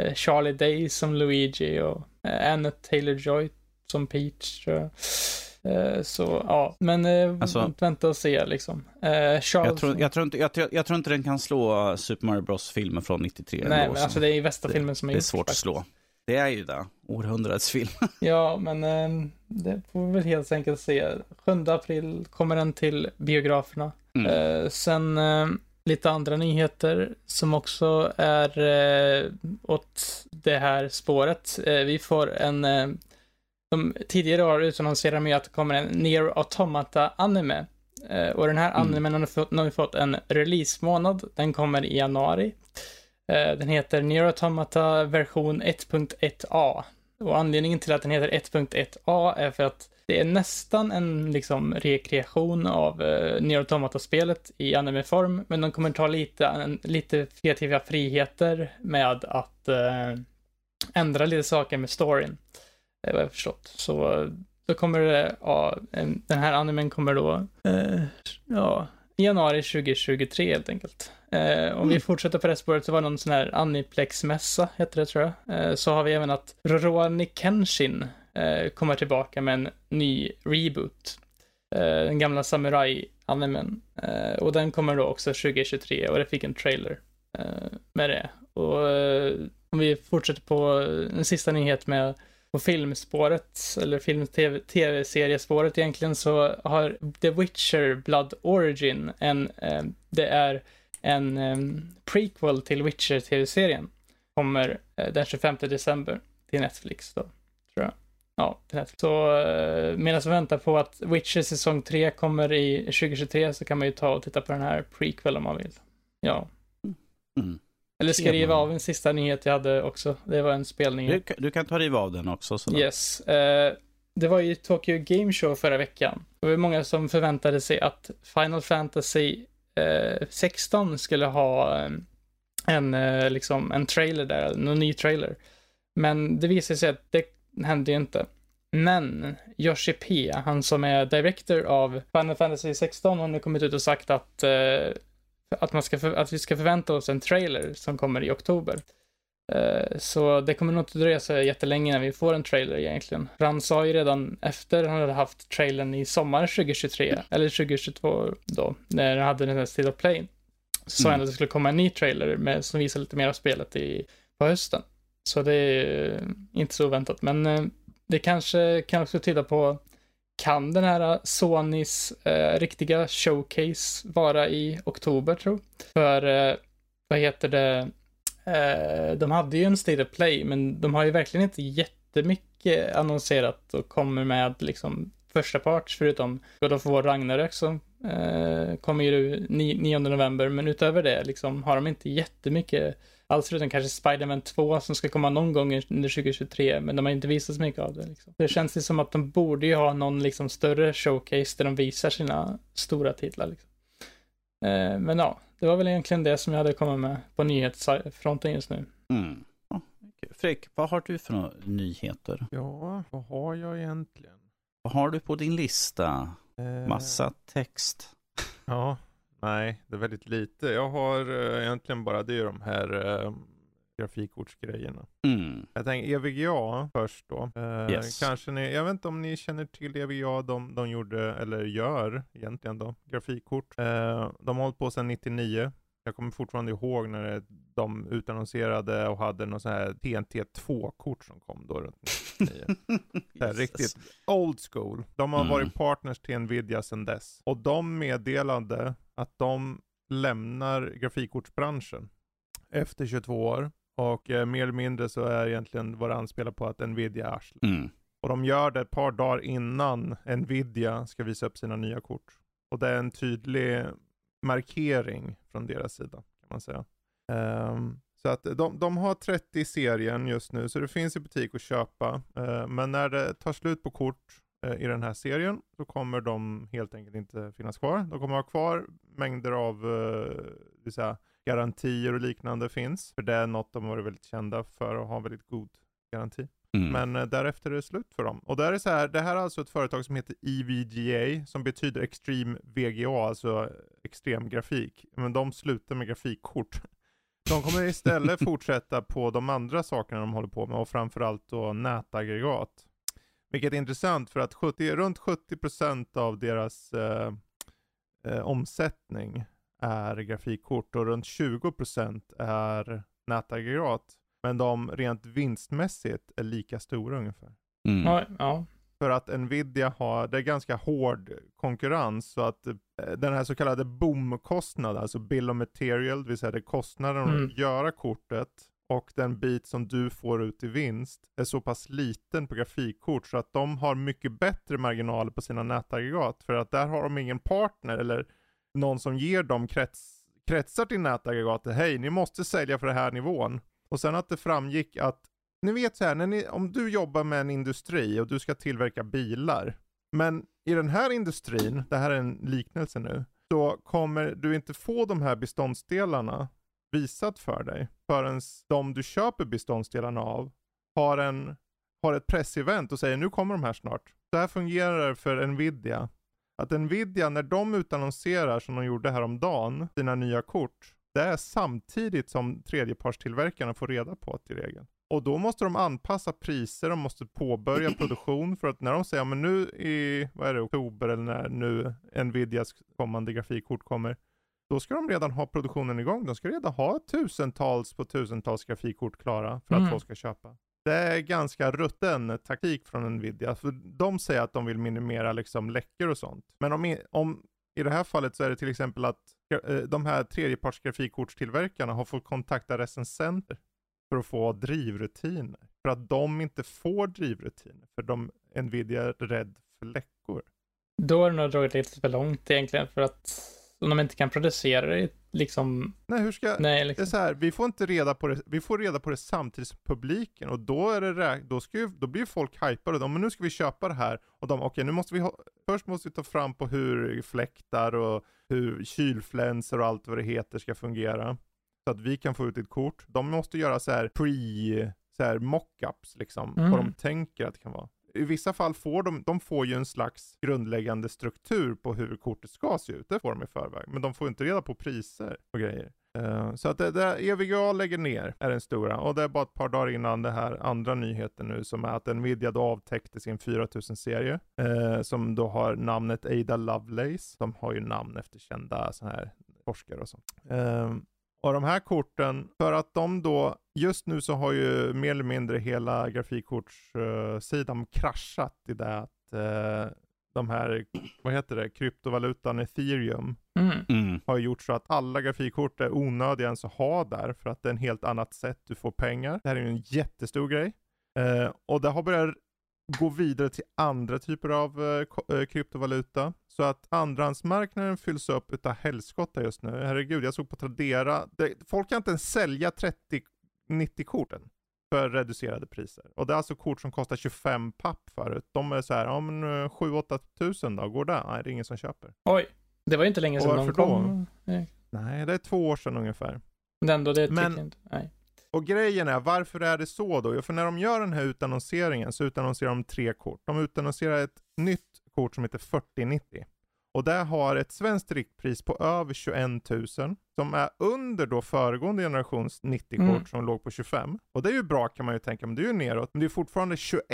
eh, Charlie Day som Luigi och eh, Anna Taylor-Joy som Peach tror jag. Så ja, men alltså, vänta och se liksom. Charles... Jag tror, jag, tror inte, jag, tror, jag tror inte den kan slå Super Mario Bros-filmen från 93. Nej, men alltså det är ju bästa filmen som är Det är svårt faktiskt. att slå. Det är ju det. Århundradets film. ja, men eh, det får vi väl helt enkelt se. 7 april kommer den till biograferna. Mm. Eh, sen eh, lite andra nyheter som också är eh, åt det här spåret. Eh, vi får en eh, de tidigare har utannonserat med att det kommer en Near Automata anime. Eh, och den här mm. animen har, fått, har fått en release-månad. Den kommer i januari. Eh, den heter Near Automata version 1.1a. Och anledningen till att den heter 1.1a är för att det är nästan en liksom rekreation av uh, Nier Automata-spelet i anime-form, men de kommer ta lite, en, lite kreativa friheter med att uh, ändra lite saker med storyn. Det vad jag förstått. Så då kommer det, ja, den här animen kommer då, uh, ja, januari 2023 helt enkelt. Eh, om mm. vi fortsätter på det spåret så var det någon sån här Aniplex-mässa, heter det tror jag. Eh, så har vi även att Rurouni Kenshin eh, kommer tillbaka med en ny reboot. Eh, den gamla Samurai-animen. Eh, och den kommer då också 2023 och det fick en trailer eh, med det. Och om vi fortsätter på en sista nyhet med på filmspåret, eller film-tv-seriespåret egentligen, så har The Witcher Blood Origin en, eh, det är en eh, prequel till Witcher-tv-serien. Kommer eh, den 25 december till Netflix då, tror jag. Ja, till Netflix. Så eh, medan vi väntar på att Witcher säsong 3 kommer i 2023 så kan man ju ta och titta på den här prequel om man vill. Ja. Mm. Eller ska riva av en sista nyhet jag hade också. Det var en spelnyhet. Du, du kan ta riva av den också. Sådär. Yes. Uh, det var ju Tokyo Game Show förra veckan. Det var många som förväntade sig att Final Fantasy 16 eh, skulle ha eh, en, eh, liksom, en trailer där, någon ny trailer. Men det visade sig att det hände ju inte. Men Yoshi P, han som är director av Final Fantasy 16, har nu kommit ut och sagt att, uh, att, man ska för, att vi ska förvänta oss en trailer som kommer i oktober. Uh, så det kommer nog inte dröja så jättelänge när vi får en trailer egentligen. Han sa ju redan efter han hade haft trailern i sommar 2023, eller 2022 då, när han hade den här State of Play, sa mm. han att det skulle komma en ny trailer med, som visar lite mer av spelet i, på hösten. Så det är inte så oväntat, men uh, det kanske kan också tyda på kan den här Sonys eh, riktiga showcase vara i oktober tro? För eh, vad heter det? Eh, de hade ju en State of Play, men de har ju verkligen inte jättemycket annonserat och kommer med liksom första parts, förutom God of War Ragnarök som eh, kommer ju 9 november, men utöver det liksom har de inte jättemycket alls förutom kanske Spiderman 2 som ska komma någon gång under 2023, men de har inte visat så mycket av det. Liksom. Det känns ju som att de borde ju ha någon liksom större showcase där de visar sina stora titlar. Liksom. Eh, men ja, det var väl egentligen det som jag hade kommit med på nyhetsfronten just nu. Mm. Ja, Fredrik, vad har du för nyheter? Ja, vad har jag egentligen? Vad har du på din lista? Eh... Massa text. Ja, nej, det är väldigt lite. Jag har uh, egentligen bara det de här uh, grafikkortsgrejerna. Mm. Jag tänker EVGA först då. Eh, yes. Kanske ni, jag vet inte om ni känner till EVGA, de, de gjorde, eller gör egentligen då, grafikkort. Eh, de har hållit på sedan 99. Jag kommer fortfarande ihåg när de utannonserade och hade något sånt här TNT2-kort som kom då runt 99. riktigt old school. De har mm. varit partners till Nvidia sedan dess. Och de meddelade att de lämnar grafikkortsbranschen efter 22 år och eh, mer eller mindre så är egentligen vad det anspelar på att Nvidia är arslet. Mm. Och de gör det ett par dagar innan Nvidia ska visa upp sina nya kort. Och det är en tydlig markering från deras sida kan man säga. Um, så att de, de har 30 i serien just nu, så det finns i butik att köpa. Uh, men när det tar slut på kort uh, i den här serien, så kommer de helt enkelt inte finnas kvar. De kommer ha kvar mängder av uh, säga, garantier och liknande finns. För det är något de har varit väldigt kända för att ha väldigt god garanti. Mm. Men eh, därefter är det slut för dem. Och där är så här, det här är alltså ett företag som heter EVGA, som betyder Extreme VGA, alltså extrem grafik. Men de slutar med grafikkort. De kommer istället fortsätta på de andra sakerna de håller på med och framförallt då nätaggregat. Vilket är intressant för att 70, runt 70% av deras eh, eh, omsättning är grafikkort och runt 20% är nätaggregat. Men de rent vinstmässigt är lika stora ungefär. Mm. Ja, ja. För att Nvidia har, det är ganska hård konkurrens så att eh, den här så kallade boomkostnaden, alltså bill of material, det vill säga det kostnaden mm. att göra kortet och den bit som du får ut i vinst är så pass liten på grafikkort så att de har mycket bättre marginaler på sina nätaggregat. För att där har de ingen partner eller någon som ger dem krets, kretsar till nätaggregatet. Hej, ni måste sälja för den här nivån. Och sen att det framgick att, ni vet så här, när ni, om du jobbar med en industri och du ska tillverka bilar. Men i den här industrin, det här är en liknelse nu, så kommer du inte få de här beståndsdelarna visat för dig förrän de du köper beståndsdelarna av har, en, har ett pressevent och säger nu kommer de här snart. Så här fungerar det för Nvidia. Att Nvidia, när de utannonserar som de gjorde häromdagen, sina nya kort, det är samtidigt som tredjepartstillverkarna får reda på det i regel. Och då måste de anpassa priser, de måste påbörja produktion för att när de säger, men nu i, vad är det, oktober eller när nu Nvidias kommande grafikkort kommer, då ska de redan ha produktionen igång. De ska redan ha tusentals på tusentals grafikkort klara för att mm. folk ska köpa. Det är ganska rutten taktik från Nvidia. För de säger att de vill minimera liksom läckor och sånt. Men om, om i det här fallet så är det till exempel att eh, de här tredjeparts grafikkortstillverkarna har fått kontakta recensenter för att få drivrutiner. För att de inte får drivrutiner. För de, Nvidia är rädd för läckor. Då har de nog dragit lite för långt egentligen för att om de inte kan producera det liksom. Nej, hur ska, nej, liksom. det är så här, vi får inte reda på det, vi får reda på det samtidigt som publiken och då är det, då ska ju, då blir folk hypade, de, men nu ska vi köpa det här och de, okej okay, nu måste vi ha, först måste vi ta fram på hur fläktar och hur kylflänsor och allt vad det heter ska fungera. Så att vi kan få ut ett kort. De måste göra så här pre, så här mockups liksom, mm. vad de tänker att det kan vara i vissa fall får de, de får ju en slags grundläggande struktur på hur kortet ska se ut. Det får de i förväg. Men de får inte reda på priser och grejer. Uh, så att det, det EVGA lägger ner är den stora och det är bara ett par dagar innan det här andra nyheten nu som är att Nvidia då avtäckte sin 4000-serie uh, eh, som då har namnet Ada Lovelace. De har ju namn efter kända så här forskare och sånt. Uh, och de här korten, för att de då, just nu så har ju mer eller mindre hela grafikkortssidan kraschat i det att uh, de här, vad heter det, kryptovalutan ethereum mm. Mm. har gjort så att alla grafikkort är onödiga ens att ha där för att det är en helt annat sätt du får pengar. Det här är ju en jättestor grej. Uh, och det har börjat gå vidare till andra typer av uh, kryptovaluta. Så att andrahandsmarknaden fylls upp utav helskotta just nu. Herregud, jag såg på Tradera. Det, folk kan inte ens sälja 30-90-korten för reducerade priser. Och det är alltså kort som kostar 25 papp förut. De är så här, ja men 7-8 eh, tusen då, går det? Nej, det är ingen som köper. Oj, det var inte länge sedan de kom. Nej. Nej, det är två år sedan ungefär. Men ändå, det men, inte, nej. Och grejen är, varför är det så då? Jo, för när de gör den här utannonseringen så utannonserar de tre kort. De utannonserar ett nytt kort som heter 4090. Och det har ett svenskt riktpris på över 21 000 som är under då föregående generations 90-kort mm. som låg på 25. Och det är ju bra kan man ju tänka, men det är ju neråt. Men det är fortfarande 21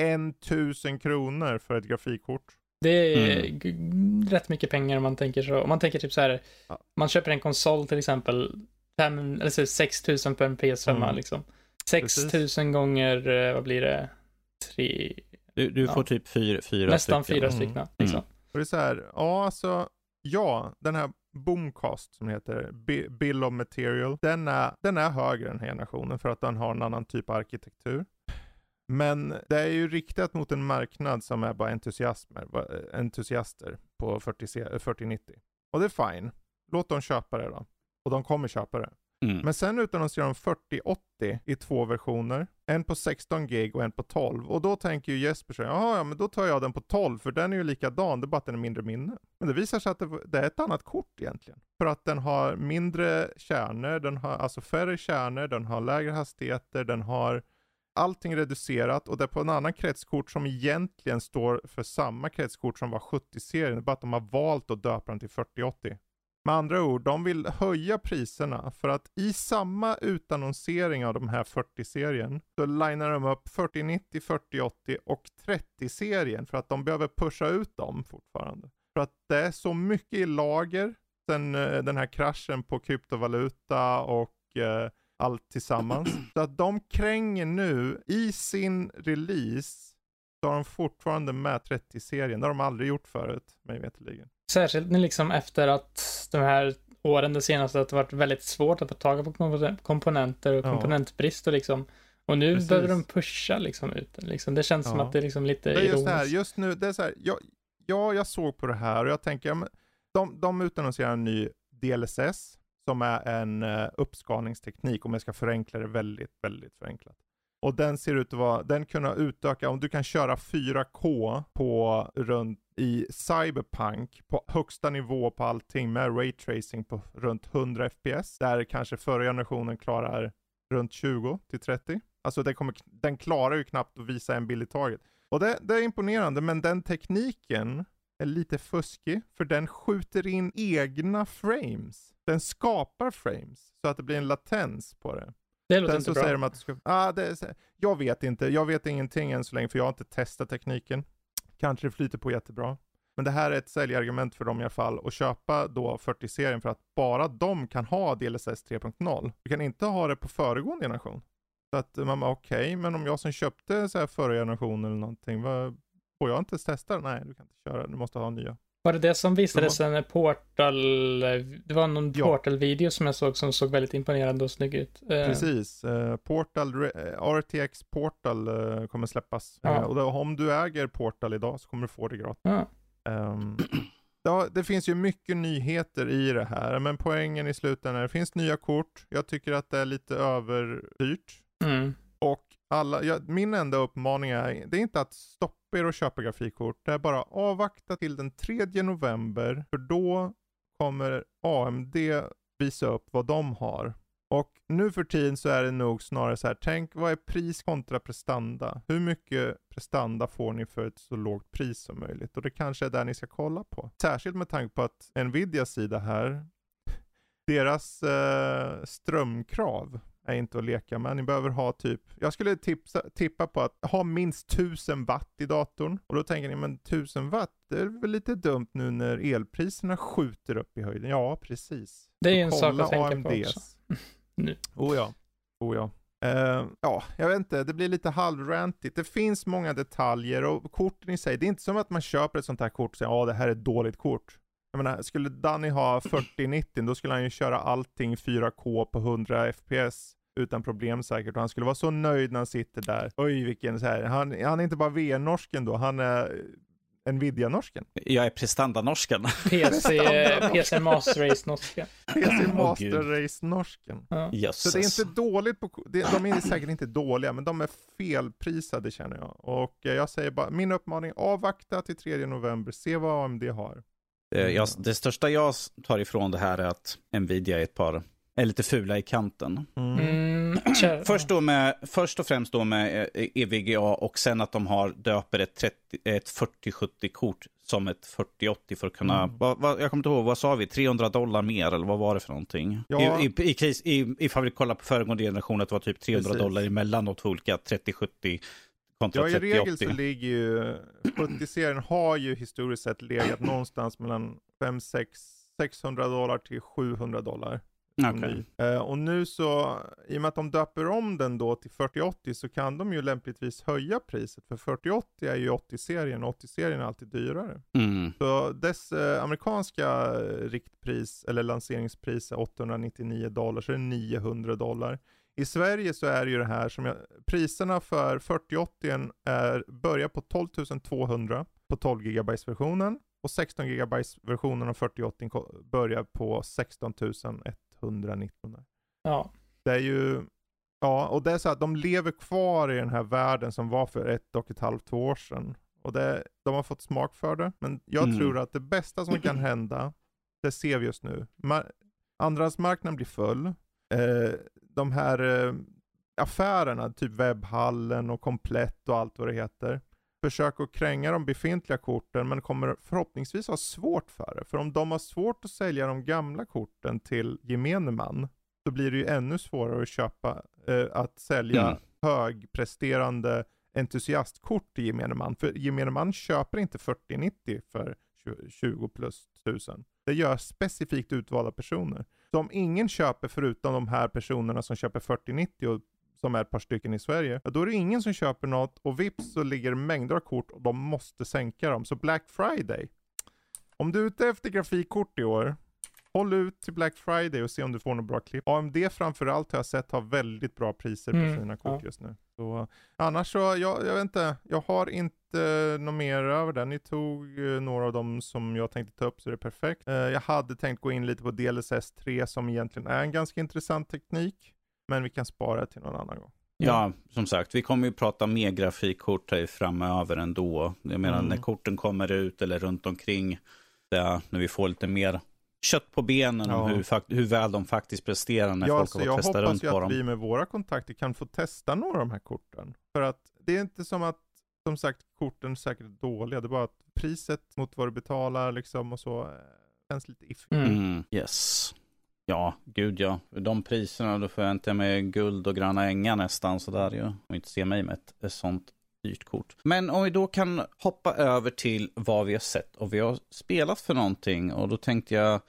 000 kronor för ett grafikkort. Det är mm. rätt mycket pengar om man tänker så. Om man tänker typ så här, ja. man köper en konsol till exempel, 5, eller 6 000 för en PS5 mm. liksom. 6 000 gånger, eh, vad blir det? 3, du, du får typ fyra, fyra Nästan stycken. fyra stycken. Mm. Liksom. Mm. Och det är så här, ja alltså, ja, den här Boomcast som heter Bill of Material, den är, den är högre än generationen för att den har en annan typ av arkitektur. Men det är ju riktat mot en marknad som är bara entusiasmer, entusiaster på 40, 4090. Och det är fine. Låt dem köpa det då. Och de kommer köpa det. Mm. Men sen utannonserar de 4080 i två versioner. En på 16 gig och en på 12. Och då tänker ju Jesper så jaha ja men då tar jag den på 12 för den är ju likadan, det är bara att den är mindre minne. Men det visar sig att det, det är ett annat kort egentligen. För att den har mindre kärnor, den har alltså färre kärnor, den har lägre hastigheter, den har allting reducerat och det är på en annan kretskort som egentligen står för samma kretskort som var 70-serien. Bara att de har valt att döpa den till 4080. Med andra ord, de vill höja priserna för att i samma utannonsering av de här 40-serien så linar de upp 4090, 4080 och 30-serien för att de behöver pusha ut dem fortfarande. För att det är så mycket i lager sen eh, den här kraschen på kryptovaluta och eh, allt tillsammans. Så att de kränger nu i sin release så har de fortfarande med 30-serien. Det har de aldrig gjort förut, mig veterligen. Särskilt liksom efter att de här åren, det senaste, att det varit väldigt svårt att få tag på komponenter och komponentbrist och liksom. Och nu Precis. behöver de pusha liksom ut den. Liksom. Det känns ja. som att det är liksom lite det är just det här, just nu, det är så här, jag, ja, jag såg på det här och jag tänker, ja, de, de utannonserar en ny DLSS som är en uh, uppskalningsteknik om jag ska förenkla det väldigt, väldigt förenklat. Och den ser ut att vara, den kunna utöka, om du kan köra 4K på runt i Cyberpunk på högsta nivå på allting med raytracing på runt 100 FPS. Där kanske förra generationen klarar runt 20 till 30. Alltså den, kommer, den klarar ju knappt att visa en bild i taget. Och det, det är imponerande, men den tekniken är lite fuskig, för den skjuter in egna frames. Den skapar frames, så att det blir en latens på det. Det låter Sen inte så bra. säger de att ska, ah, det jag vet inte, jag vet ingenting än så länge, för jag har inte testat tekniken. Kanske det flyter på jättebra. Men det här är ett säljargument för dem i alla fall att köpa då 40-serien för att bara de kan ha DLSS 3.0. Du kan inte ha det på föregående generation. Så att man bara okej, okay, men om jag som köpte så här förra generationen eller någonting, vad, får jag inte testa? Nej, du kan inte köra, du måste ha nya. Var det det som visades en Portal, det var någon ja. Portal-video som jag såg som såg väldigt imponerande och snygg ut. Eh, Precis, uh, Portal, RTX Portal uh, kommer släppas. Ja. Och då, om du äger Portal idag så kommer du få det gratis. Ja. Um, ja, det finns ju mycket nyheter i det här, men poängen i slutändan är det finns nya kort. Jag tycker att det är lite överdyrt. Mm. Och alla, jag, min enda uppmaning är, det är inte att stoppa er och köpa grafikkort. Det är bara avvakta till den 3 november, för då kommer AMD visa upp vad de har. Och nu för tiden så är det nog snarare så här, tänk vad är pris kontra prestanda? Hur mycket prestanda får ni för ett så lågt pris som möjligt? Och det kanske är där ni ska kolla på. Särskilt med tanke på att Nvidias sida här, deras eh, strömkrav är inte att leka med. Ni behöver ha typ, jag skulle tipsa, tippa på att ha minst 1000 watt i datorn. Och då tänker ni, men 1000 watt, det är väl lite dumt nu när elpriserna skjuter upp i höjden. Ja, precis. Det är en sak att tänka AMDs. på också. nu. Oh ja, oh ja. Uh, ja, jag vet inte, det blir lite halvrantigt. Det finns många detaljer och korten i sig, det är inte som att man köper ett sånt här kort och säger ja det här är ett dåligt kort. Jag menar, skulle Danny ha 4090 då skulle han ju köra allting 4K på 100 FPS utan problem säkert. Och han skulle vara så nöjd när han sitter där. Oj vilken så här. Han, han är inte bara VR-norsken då, han är Nvidia-norsken. Jag är prestanda-norsken. PC, PC Master Race-norsken. PC Master oh, Race-norsken. Ja. Så det är inte dåligt på, de är säkert inte dåliga, men de är felprisade känner jag. Och jag säger bara, min uppmaning, avvakta till 3 november, se vad AMD har. Eh, jag, det största jag tar ifrån det här är att Nvidia är ett par är lite fula i kanten. Mm. Mm, först, då med, först och främst då med EVGA och sen att de har döper ett, 30, ett 4070-kort som ett 4080 för att kunna, mm. vad, vad, jag kommer inte ihåg, vad sa vi, 300 dollar mer eller vad var det för någonting? Ja. I, i, i, i, ifall vi kollar på föregående generation att det var typ 300 Precis. dollar emellan de två olika 3070 kontra Ja, i regel så ligger ju 70-serien har ju historiskt sett legat någonstans mellan 5, 6, 600 dollar till 700 dollar. Okay. Uh, och nu så, i och med att de döper om den då till 4080 så kan de ju lämpligtvis höja priset. För 4080 är ju 80-serien och 80-serien är alltid dyrare. Mm. Så dess uh, amerikanska riktpris eller lanseringspris är 899 dollar, så är det 900 dollar. I Sverige så är det ju det här som jag, priserna för 4080 är, börjar på 12 200 på 12 GB versionen och 16 GB versionen av 4080 börjar på 16 100 119. Ja. Det är ju, ja, och det är så att de lever kvar i den här världen som var för ett och ett halvt, två år sedan. Och det, de har fått smak för det. Men jag mm. tror att det bästa som kan hända, det ser vi just nu. Mar andrahandsmarknaden blir full. Eh, de här eh, affärerna, typ webbhallen och komplett och allt vad det heter. Försök att kränga de befintliga korten men kommer förhoppningsvis ha svårt för det. För om de har svårt att sälja de gamla korten till gemene man så blir det ju ännu svårare att köpa, eh, att sälja mm. högpresterande entusiastkort till gemene man. För gemene man köper inte 4090 för 20 plus tusen. Det gör specifikt utvalda personer. Så om ingen köper förutom de här personerna som köper 4090 och som är ett par stycken i Sverige, då är det ingen som köper något och vips så ligger mängder av kort och de måste sänka dem. Så Black Friday. Om du är ute efter grafikkort i år, håll ut till Black Friday och se om du får något bra klipp. AMD framförallt har jag sett har väldigt bra priser på mm, sina kort ja. just nu. Så, annars så, jag, jag vet inte, jag har inte något mer över det. Ni tog eh, några av dem som jag tänkte ta upp så det är perfekt. Eh, jag hade tänkt gå in lite på DLSS 3 som egentligen är en ganska intressant teknik. Men vi kan spara till någon annan gång. Ja, som sagt, vi kommer ju prata mer grafikkort här framöver ändå. Jag menar mm. när korten kommer ut eller runt omkring, där, när vi får lite mer kött på benen ja. och hur, hur väl de faktiskt presterar när ja, folk har fått testa runt på dem. Jag hoppas ju att vi med våra kontakter kan få testa några av de här korten. För att det är inte som att, som sagt, korten är säkert är dåliga. Det är bara att priset mot vad du betalar liksom och så eh, känns lite iffy. Mm. Yes. Ja, gud ja. De priserna, då förväntar jag mig guld och gröna ängar nästan sådär ju. Och inte se mig med ett sånt dyrt kort. Men om vi då kan hoppa över till vad vi har sett och vi har spelat för någonting. Och då tänkte jag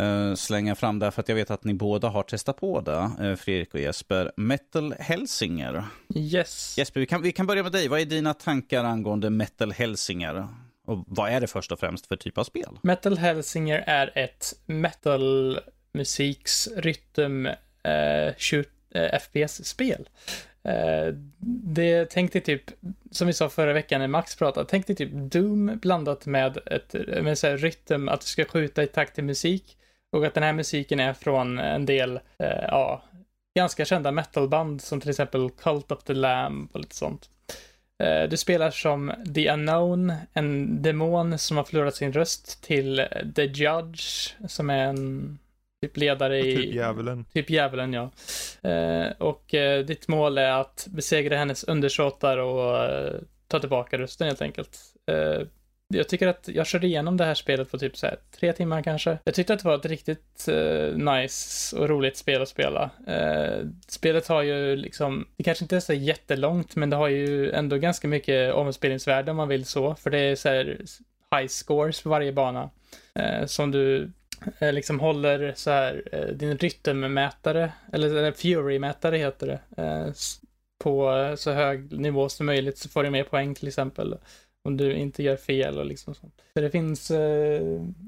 uh, slänga fram det för att jag vet att ni båda har testat på det, uh, Fredrik och Jesper. Metal Helsinger. Yes. Jesper, vi kan, vi kan börja med dig. Vad är dina tankar angående Metal Helsinger? Och vad är det först och främst för typ av spel? Metal Helsinger är ett metal musiks rytm eh, shoot, FPS-spel. Eh, det tänkte typ, som vi sa förra veckan när Max pratade, tänkte typ Doom blandat med ett med så här rytm, att du ska skjuta i takt till musik. Och att den här musiken är från en del, eh, ja, ganska kända metalband som till exempel Cult of the Lamb och lite sånt. Eh, du spelar som The Unknown, en demon som har förlorat sin röst till The Judge, som är en Typ ledare i... Typ djävulen. Typ djävulen, ja. Eh, och eh, ditt mål är att besegra hennes undersåtar och eh, ta tillbaka rösten helt enkelt. Eh, jag tycker att jag körde igenom det här spelet på typ så här, tre timmar kanske. Jag tyckte att det var ett riktigt eh, nice och roligt spel att spela. Eh, spelet har ju liksom, det kanske inte är så jättelångt, men det har ju ändå ganska mycket omspelningsvärde om man vill så, för det är så här high scores för varje bana. Som du Eh, liksom håller så här eh, din rytmmätare, eller fury-mätare heter det, eh, på så hög nivå som möjligt så får du mer poäng till exempel. Om du inte gör fel och liksom sånt. Så det finns,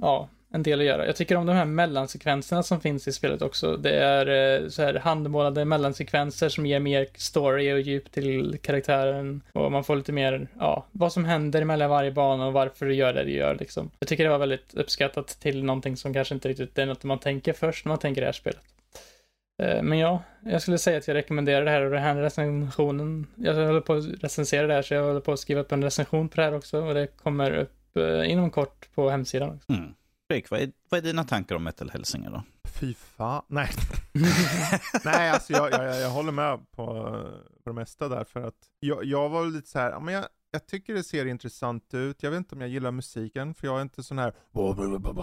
ja, en del att göra. Jag tycker om de här mellansekvenserna som finns i spelet också. Det är eh, så här handmålade mellansekvenser som ger mer story och djup till karaktären. Och man får lite mer, ja, vad som händer mellan varje bana och varför du gör det du gör liksom. Jag tycker det var väldigt uppskattat till någonting som kanske inte riktigt är något man tänker först när man tänker det här spelet. Eh, men ja, jag skulle säga att jag rekommenderar det här och den här recensionen. Jag håller på att recensera det här så jag håller på att skriva upp en recension på det här också och det kommer upp eh, inom kort på hemsidan. Också. Mm. Fredrik, vad är, vad är dina tankar om Metal Hälsinge då? Fy fan, nej. nej, alltså jag, jag, jag, håller med på, på det mesta där för att jag, jag var lite så här, men jag, jag tycker det ser intressant ut. Jag vet inte om jag gillar musiken, för jag är inte sån här...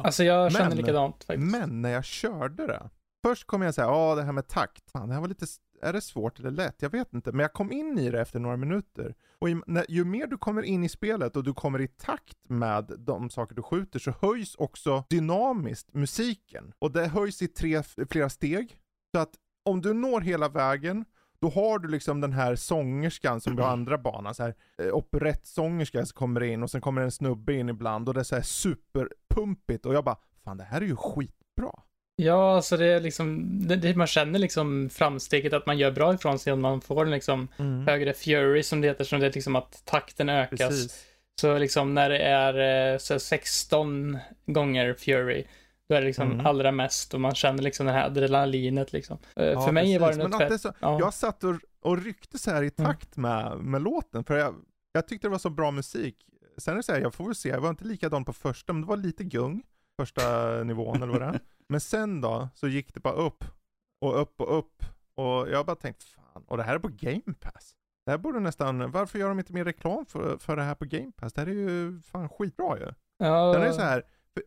Alltså jag känner men, likadant faktiskt. Men när jag körde det, först kom jag säga, ja det här med takt, fan, det här var lite, är det svårt eller lätt? Jag vet inte, men jag kom in i det efter några minuter. Och ju, när, ju mer du kommer in i spelet och du kommer i takt med de saker du skjuter så höjs också dynamiskt musiken. Och det höjs i tre, flera steg. Så att om du når hela vägen då har du liksom den här sångerskan som du har andra banan, så här eh, operettsångerskan som kommer in och sen kommer en snubbe in ibland och det är så här superpumpigt och jag bara, fan det här är ju skitbra. Ja, alltså det är liksom, det, det, man känner liksom framsteget att man gör bra ifrån sig om man får liksom mm. högre fury som det heter, som det är liksom att takten ökas. Precis. Så liksom när det är eh, så 16 gånger fury, då är det liksom mm. allra mest och man känner liksom det här adrenalinet liksom. Eh, ja, för mig precis. var det något fett. Så, ja. Jag satt och, och ryckte så här i mm. takt mm. med, med låten, för jag, jag tyckte det var så bra musik. Sen är det så här, jag får väl se, jag var inte likadan på första, men det var lite gung, första nivån eller vad det är. Men sen då, så gick det bara upp och upp och upp. Och jag bara tänkte, fan Och det här är på Game Pass. Det här borde nästan, varför gör de inte mer reklam för, för det här på Game Pass? Det här är ju fan skitbra ju. Ja. Den är så här, för,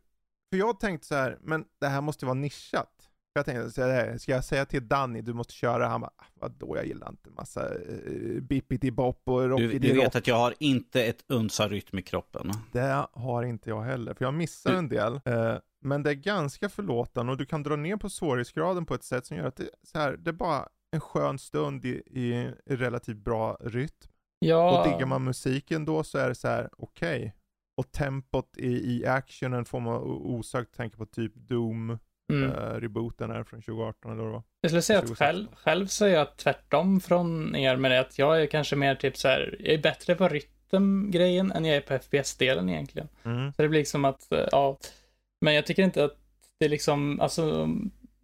för jag tänkte så här, men det här måste vara nischat. Jag tänkte, så här, ska jag säga till Danny, du måste köra? Han bara, ah, vadå, jag gillar inte massa uh, bippity bop och rockity Du, du vet att jag har inte ett uns rytm i kroppen. Det har inte jag heller, för jag missar en del. Uh, men det är ganska förlåtande och du kan dra ner på svårighetsgraden på ett sätt som gör att det, så här, det är bara en skön stund i, i, relativt bra rytm. Ja. Och diggar man musiken då så är det så här, okej. Okay. Och tempot i, i actionen får man osökt tänka på typ Doom, mm. uh, rebooten här från 2018 eller vad det. Jag skulle säga att själv, själv så är jag tvärtom från er med det, att jag är kanske mer typ så här, jag är bättre på rytmgrejen än jag är på FPS-delen egentligen. Mm. Så det blir liksom att, eh, ja, men jag tycker inte att det är liksom, alltså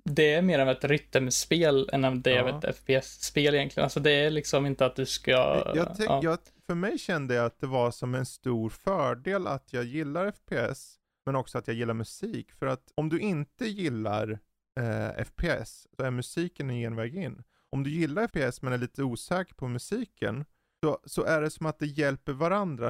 det är mer av ett rytmspel än av det ja. av ett FPS-spel egentligen. Alltså det är liksom inte att du ska... Jag ja. jag, för mig kände jag att det var som en stor fördel att jag gillar FPS, men också att jag gillar musik. För att om du inte gillar eh, FPS, så är musiken en genväg in. Om du gillar FPS men är lite osäker på musiken, så, så är det som att det hjälper varandra.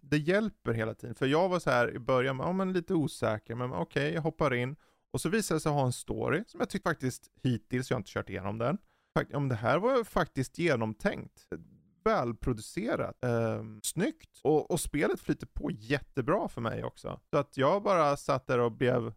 Det hjälper hela tiden. För jag var så här i början, ja men lite osäker, men okej, okay, jag hoppar in. Och så visade det sig ha en story som jag tycker faktiskt hittills, jag har inte kört igenom den. Om det här var faktiskt genomtänkt, välproducerat, eh, snyggt och, och spelet flyter på jättebra för mig också. Så att jag bara satt där och blev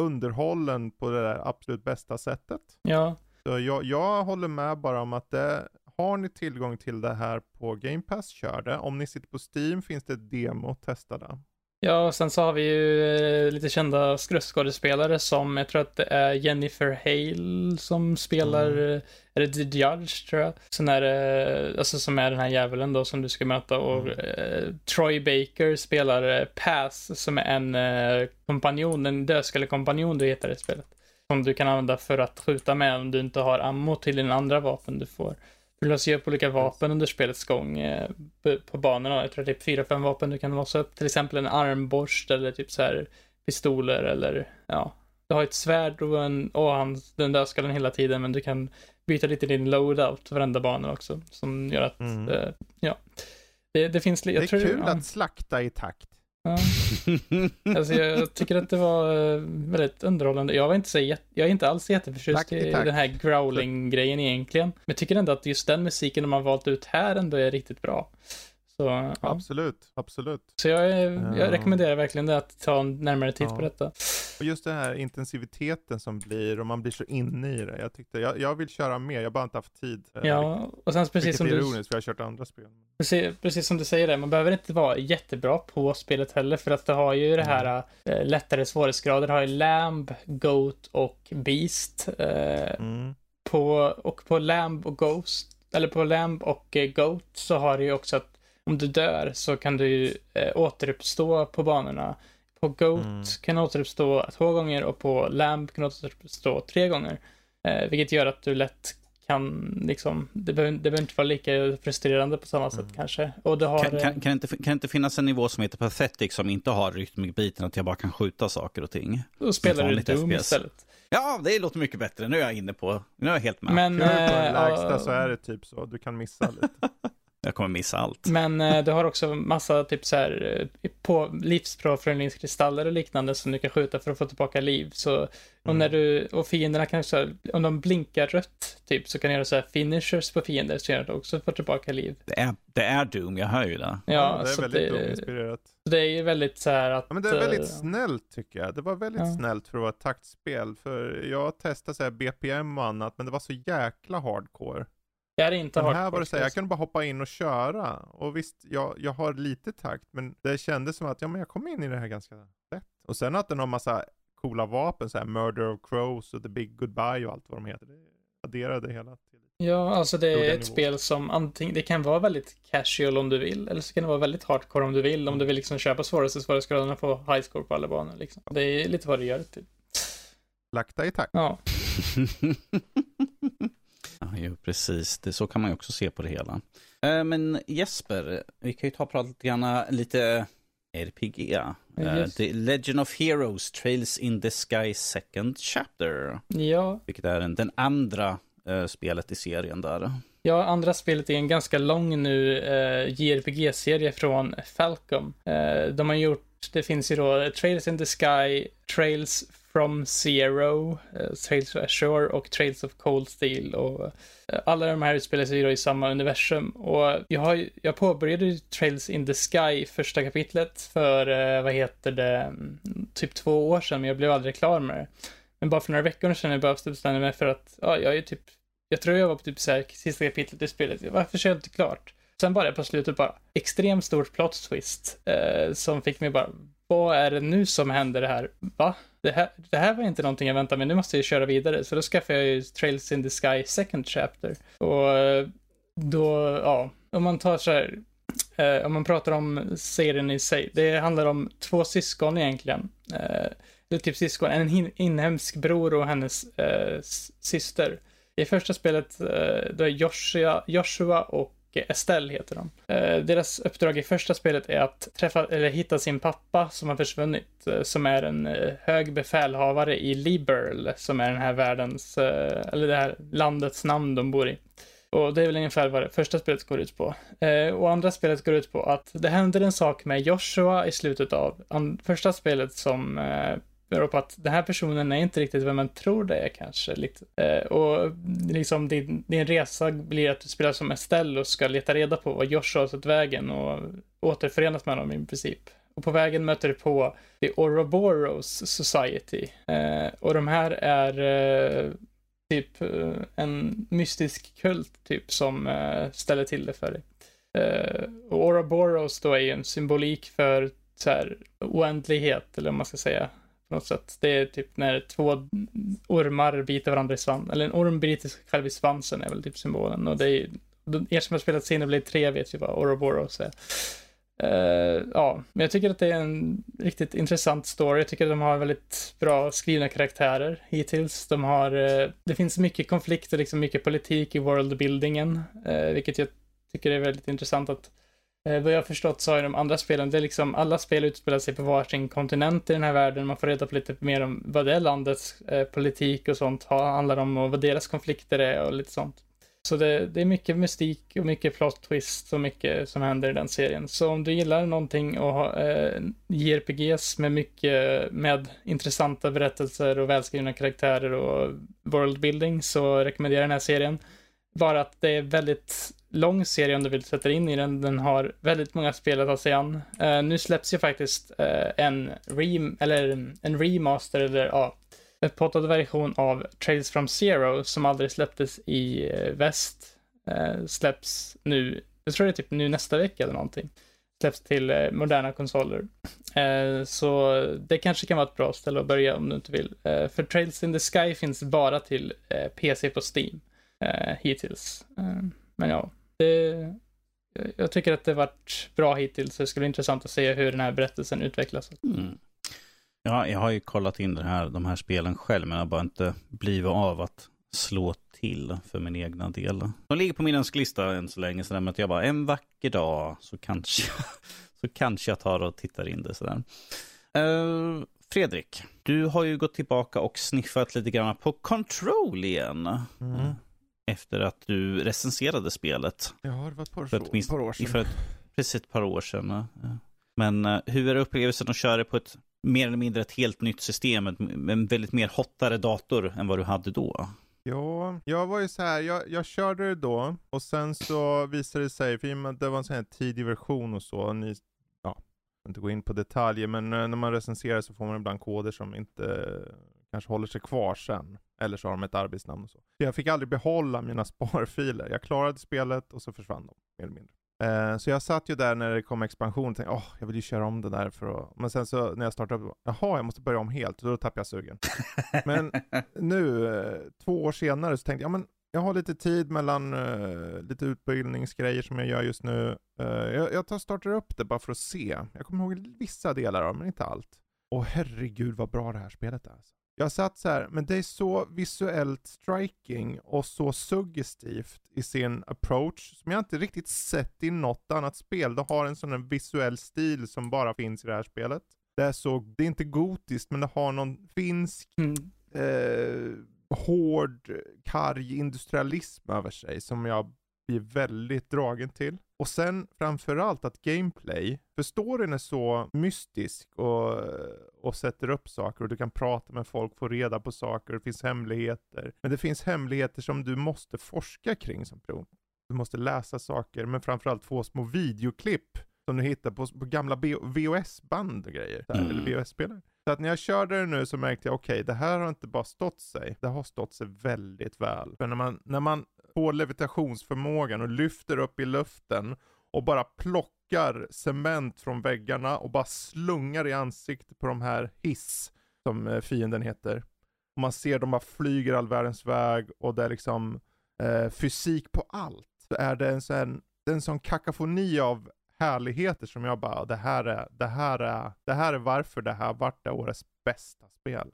underhållen på det där absolut bästa sättet. Ja. Så jag, jag håller med bara om att det, har ni tillgång till det här på Game Pass, kör det. Om ni sitter på Steam finns det ett demo, testa det. Ja, och sen så har vi ju eh, lite kända skådespelare som, jag tror att det är Jennifer Hale som spelar, mm. är det The Judge tror jag? Sen är det, alltså som är den här djävulen då som du ska möta och mm. eh, Troy Baker spelar eh, Pass som är en eh, kompanjon, en dödskallekompanjon du heter i spelet. Som du kan använda för att skjuta med om du inte har ammo till din andra vapen du får. Du låser upp olika vapen under spelets gång eh, på banorna. Jag tror det är typ fyra, fem vapen du kan låsa upp. Till exempel en armborst eller typ så här pistoler eller ja. Du har ett svärd och, en, och han, den dödskallen hela tiden men du kan byta lite din loadout varenda bana också. Som gör att, mm. eh, ja. Det, det finns... Jag det är tror, kul ja. att slakta i takt. Ja. Alltså jag tycker att det var eh, väldigt underhållande. Jag var inte så jag är inte alls jätteförtjust i den här growling-grejen egentligen. Men jag tycker ändå att just den musiken de har valt ut här ändå är riktigt bra. Så, ja. Absolut, absolut. Så jag, jag rekommenderar verkligen det att ta en närmare titt ja. på detta. Och just den här intensiviteten som blir och man blir så inne i det. Jag tyckte, jag, jag vill köra mer, jag har bara inte haft tid. Eh, ja, och sen precis som du... ironiskt för jag har kört andra spel. Precis, precis som du säger det, man behöver inte vara jättebra på spelet heller för att det har ju det här mm. lättare svårighetsgrader. Det har ju Lamb, Goat och Beast. Eh, mm. på, och på Lamb och Ghost, eller på Lamb och eh, Goat så har det ju också att om du dör så kan du eh, återuppstå på banorna. På Goat mm. kan du återuppstå två gånger och på Lamb kan du återuppstå tre gånger. Eh, vilket gör att du lätt kan liksom, det behöver, det behöver inte vara lika frustrerande på samma sätt mm. kanske. Och du har, kan, kan, kan, inte, kan inte finnas en nivå som heter Pathetic som inte har rytmikbiten, att jag bara kan skjuta saker och ting? Då spelar du Doom FPS. istället. Ja, det låter mycket bättre. Nu är jag inne på, nu är jag helt med. Men, du på äh, lägsta så är det typ så, du kan missa lite. Jag kommer missa allt. Men eh, du har också massa typ så här eh, på livspåföljningskristaller och liknande som du kan skjuta för att få tillbaka liv. Så mm. och när du, och fienderna kan också, om de blinkar rött typ så kan du göra så här finishers på fiender så att du också får tillbaka liv. Det är, det är Doom, jag hör ju det. Ja, ja det är väldigt Doom-inspirerat. Det är ju väldigt så här att... Ja, men det är väldigt uh, snällt tycker jag. Det var väldigt ja. snällt för att vara ett taktspel. För jag testade så här BPM och annat, men det var så jäkla hardcore. Jag är inte Den här var det så här, jag kunde bara hoppa in och köra. Och visst, jag, jag har lite takt, men det kändes som att ja, men jag kom in i det här ganska lätt. Och sen att den har massa coola vapen, så här Murder of Crows och The Big Goodbye och allt vad de heter. Det adderade hela till. Ja, alltså det är ett nivå. spel som antingen, det kan vara väldigt casual om du vill, eller så kan det vara väldigt hardcore om du vill, om du vill liksom köpa svåraste svårighetsgraden och få high score på alla banor liksom. Det är lite vad det gör typ. Lakta i takt. Ja. Ja, jo, precis. Det, så kan man ju också se på det hela. Eh, men Jesper, vi kan ju ta och prata lite grann lite RPG. Yes. Uh, The Legend of Heroes Trails in the Sky Second Chapter. Ja. Vilket är den, den andra uh, spelet i serien där. Ja, andra spelet är en ganska lång nu eh, JRPG-serie från Falcom. Eh, de har gjort, det finns ju då Trails in the Sky, Trails from Zero, eh, uh, Trails of Ashore och Trails of Cold Steel. Och, uh, alla de här utspelar sig då i samma universum. Och jag, har, jag påbörjade Trails in the Sky, första kapitlet, för, uh, vad heter det, mm, typ två år sedan, men jag blev aldrig klar med det. Men bara för några veckor sedan jag behövde bestämma mig för att, ja, jag är typ, jag tror jag var på typ så här, sista kapitlet i spelet. Varför kör jag inte klart? Sen bara på slutet bara, extremt stort plot twist, eh, som fick mig bara, vad är det nu som händer här? Va? Det här, det här var inte någonting jag väntade mig, nu måste jag köra vidare. Så då skaffade jag ju Trails in the Sky Second Chapter. Och eh, då, ja, om man tar så här, eh, om man pratar om serien i sig, det handlar om två syskon egentligen. Eh, eller typ syskon, en inhemsk bror och hennes eh, syster. I första spelet, eh, då är Joshua, Joshua och Estelle heter de. Eh, deras uppdrag i första spelet är att träffa, eller hitta sin pappa som har försvunnit, eh, som är en eh, hög befälhavare i Liberl, som är den här världens, eller det här landets namn de bor i. Och det är väl ungefär vad det första spelet går ut på. och andra spelet går ut på att det händer en sak med Joshua i slutet av första spelet som beror på att den här personen är inte riktigt vem man tror det är kanske. Lite. Eh, och liksom din, din resa blir att du spelar som Estelle och ska leta reda på vad Josh har tagit vägen och återförenas med honom i princip. Och på vägen möter du på The Ouroboros Society. Eh, och de här är eh, typ eh, en mystisk kult typ som eh, ställer till det för dig. Eh, och Ouroboros då är ju en symbolik för så här, oändlighet, eller vad man ska säga något sätt. Det är typ när två ormar biter varandra i svansen, eller en orm biter sig själv i svansen är väl typ symbolen. Och det är er som har spelat Xenoblade 3 vet ju vad Ouroboros är. Uh, ja, men jag tycker att det är en riktigt intressant story. Jag tycker att de har väldigt bra skrivna karaktärer hittills. De har, uh, det finns mycket konflikter, liksom mycket politik i worldbuildingen, uh, vilket jag tycker är väldigt intressant att Eh, vad jag har förstått så har de andra spelen, det är liksom alla spel utspelar sig på varsin kontinent i den här världen. Man får reda på lite mer om vad det landets eh, politik och sånt handlar om och vad deras konflikter är och lite sånt. Så det, det, är mycket mystik och mycket plot twist och mycket som händer i den serien. Så om du gillar någonting och har eh, JRPGs med mycket, med intressanta berättelser och välskrivna karaktärer och worldbuilding så rekommenderar jag den här serien. Bara att det är väldigt lång serie om du vill sätta in i den. Den har väldigt många spel att ta sig an. Uh, nu släpps ju faktiskt uh, en, rem eller en remaster, eller ja, uh, upphottad version av Trails from Zero som aldrig släpptes i uh, väst. släpps nu, jag tror det är typ nu nästa vecka eller någonting. Släpps till moderna konsoler. så det kanske kan vara ett bra ställe att börja om du inte vill. för Trails in the Sky finns bara till PC på Steam hittills. men ja, det, jag tycker att det varit bra hittills. Det ska bli intressant att se hur den här berättelsen utvecklas. Mm. Ja, jag har ju kollat in det här, de här spelen själv, men jag har bara inte blivit av att slå till för min egna del. De ligger på min önskelista än så länge, så att jag bara en vacker dag så kanske, så kanske jag tar och tittar in det sådär. Uh, Fredrik, du har ju gått tillbaka och sniffat lite grann på Control igen. Mm efter att du recenserade spelet. Ja, det var ett par, för ett, minst, par år sedan. För ett, precis ett par år sedan. Men uh, hur är upplevelsen att köra på ett mer eller mindre ett helt nytt system, en väldigt mer hottare dator än vad du hade då? Ja, jag var ju så här, jag, jag körde det då och sen så visade det sig, för det var en sån här tidig version och så, ni, ja, inte gå in på detaljer, men eh, när man recenserar så får man ibland koder som inte kanske håller sig kvar sen. Eller så har de ett arbetsnamn och så. Jag fick aldrig behålla mina sparfiler. Jag klarade spelet och så försvann de, mer eller mindre. Eh, så jag satt ju där när det kom expansion och tänkte, åh, jag vill ju köra om det där för att... Men sen så när jag startade upp, jaha, jag måste börja om helt. Då tappade jag sugen. men nu, eh, två år senare, så tänkte jag, ja men jag har lite tid mellan uh, lite utbildningsgrejer som jag gör just nu. Uh, jag, jag tar startar upp det bara för att se. Jag kommer ihåg vissa delar av men inte allt. Och herregud vad bra det här spelet är. Alltså. Jag satt så här, men det är så visuellt striking och så suggestivt i sin approach som jag inte riktigt sett i något annat spel. Det har en sån visuell stil som bara finns i det här spelet. Det är så, det är inte gotiskt men det har någon finsk, mm. eh, hård, karg industrialism över sig som jag blir väldigt dragen till. Och sen framförallt att gameplay, för storyn är så mystisk och, och sätter upp saker och du kan prata med folk, få reda på saker, det finns hemligheter. Men det finns hemligheter som du måste forska kring som person. Du måste läsa saker, men framförallt få små videoklipp som du hittar på, på gamla VHS-band och grejer. mm. Eller VHS-spelare. Så att när jag körde det nu så märkte jag, okej, okay, det här har inte bara stått sig, det har stått sig väldigt väl. För när man, när man på levitationsförmågan och lyfter upp i luften och bara plockar cement från väggarna och bara slungar i ansiktet på de här hiss, som eh, fienden heter. Och man ser dem bara flyger all världens väg och det är liksom eh, fysik på allt. Så är det en sån, en sån kakafoni av härligheter som jag bara, det här är, det här är, det här är varför det här vart det årets bästa spel.